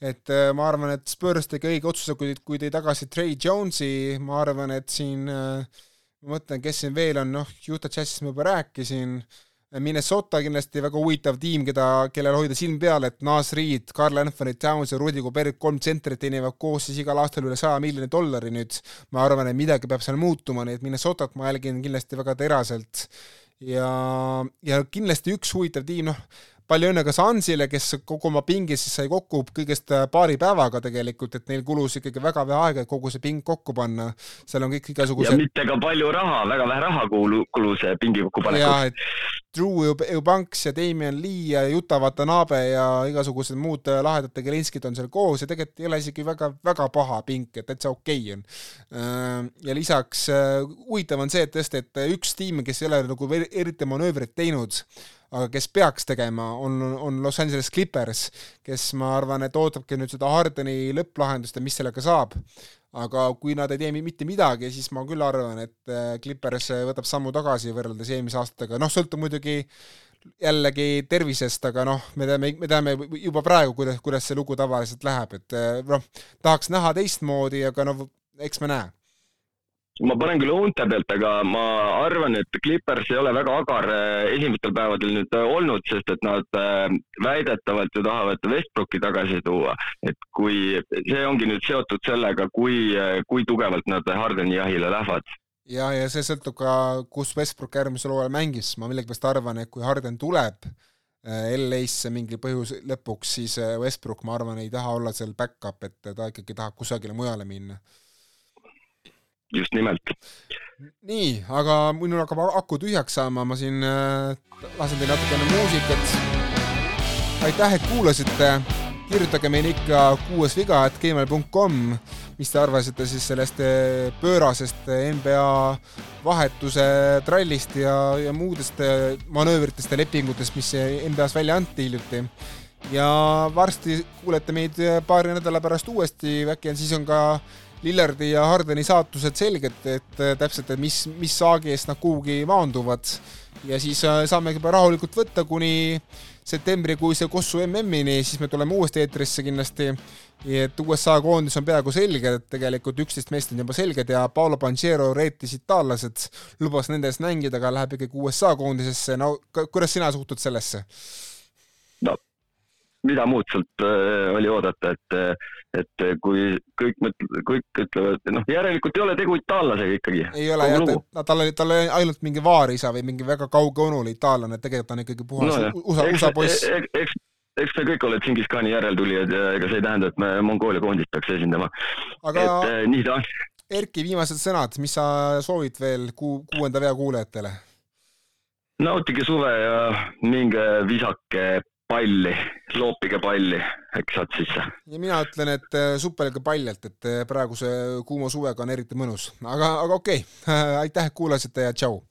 A: et ma arvan, et Spurs tegi õige otsuse, kui, kui tõi tagasi Trey Jonesi, ma arvan, et siin ma mõtlen, kes siin veel on, noh, Utah Jazzist ma juba rääkisin äh,, Minnesota kindlasti väga huvitav tiim, keda, kellel hoida silm peal, et Nas Reed, Carl Anthony Towns ja Rudy Gobert, kolm tsentrit teenivad koos siis igal aastal üle saja miljoni dollari nüüd. ma arvan, et midagi peab seal muutuma, nii et Minnesotat ma jälgin kindlasti väga teraselt. ja, ja kindlasti üks huvitav tiim, noh, palju õnne ka Sansile, kes kogu oma pingi siis sai kokku kõigest äh, paari päevaga tegelikult, et neil kulus ikkagi väga vähe aega, et kogu see ping kokku panna. seal on kõik igasugused.
B: ja mitte ka palju raha, väga vähe raha kulu, kulus pingi kokkupanekuks.
A: jah, et Drew Eubanks ja Damien Lee ja Juta Watanabe ja igasugused muud äh, lahedad tegelinskid on seal koos ja tegelikult ei ole isegi väga, väga paha pink, et täitsa okei okay on. Äh, ja lisaks huvitav on see, et tõesti, et üks tiim, kes ei ole nagu eriti manöövrit teinud, aga kes peaks tegema, on, on Los Angeles Clippers, kes ma arvan, et ootabki nüüd seda Hardeni lõpplahendust ja mis sellega saab. aga kui nad ei tee mitte midagi, siis ma küll arvan, et äh, Clippers võtab sammu tagasi võrreldes eelmise aastaga, noh, sõltub muidugi jällegi tervisest, aga noh, me teame, me teame juba praegu, kuidas, kuidas see lugu tavaliselt läheb, et äh, noh, tahaks näha teistmoodi, aga noh, eks me näe
B: ma panen küll unte pealt, aga ma arvan, et Clippers ei ole väga agar eh, esimestel päevadel nüüd eh, olnud, sest et nad eh, väidetavalt ju tahavad Westbrooki tagasi tuua. et kui, see ongi nüüd seotud sellega, kui, kui tugevalt nad Hardeni jahile lähevad.
A: Ja, ja see sõltub ka, kus Westbrook järgmisel hooajal mängis, ma millegipärast arvan, et kui Harden tuleb LA-sse mingi põhjus lõpuks, siis Westbrook, ma arvan, ei taha olla seal back-up, et ta ikkagi tahab kusagile mujale minna
B: just nimelt.
A: nii, aga minul hakkab aku tühjaks saama, ma siin äh, lasen teile natukene muusikat. aitäh, et kuulasite. kirjutage meile ikka kuues viga, et gmail.com, mis te arvasite siis sellest äh, pöörasest NBA vahetuse trallist ja, ja muudest äh, manöövritest ja lepingutest, mis NBA-s välja anti hiljuti ja varsti kuulete meid paari nädala pärast uuesti, äkki on siis on ka Lillardi ja Hardeni saatused selged, et täpselt, et mis, mis saagi eest nad kuhugi maanduvad. ja siis äh, saamegi juba rahulikult võtta kuni septembrikuise Kossu MM-ini, siis me tuleme uuesti eetrisse kindlasti. et USA koondis on peaaegu selge, et tegelikult üksteist meest on juba selged ja Paolo Panciero reetis itaallased, lubas nende eest mängida, aga läheb ikkagi USA koondisesse, no kuidas sina suhtud sellesse?
B: no mida muud sealt äh, oli oodata, et, äh, et kui kõik mõtlevad, kõik ütlevad, noh, järelikult ei ole tegu itaallasega ikkagi.
A: ei ole jah, tal oli, tal oli ainult mingi vaarisa või mingi väga kauge onu oli itaallane, tegelikult on ikkagi puhas no, USA, USA poiss.
B: eks, eks me kõik ole Džingis-Khani järeltulijad ja ega see ei tähenda, et me Mongoolia koondist peaks esindama.
A: aga et, äh, nii ta on. Erki, viimased sõnad, mis sa soovid veel kuu, kuuenda vea kuulajatele?
B: nautige suve ja minge visake palli, loopige palli, eks saad sisse.
A: ja mina ütlen, et äh, supelge paljalt, et äh, praeguse kuuma suvega on eriti mõnus, aga, aga okei okay. aitäh, et kuulasite ja tšau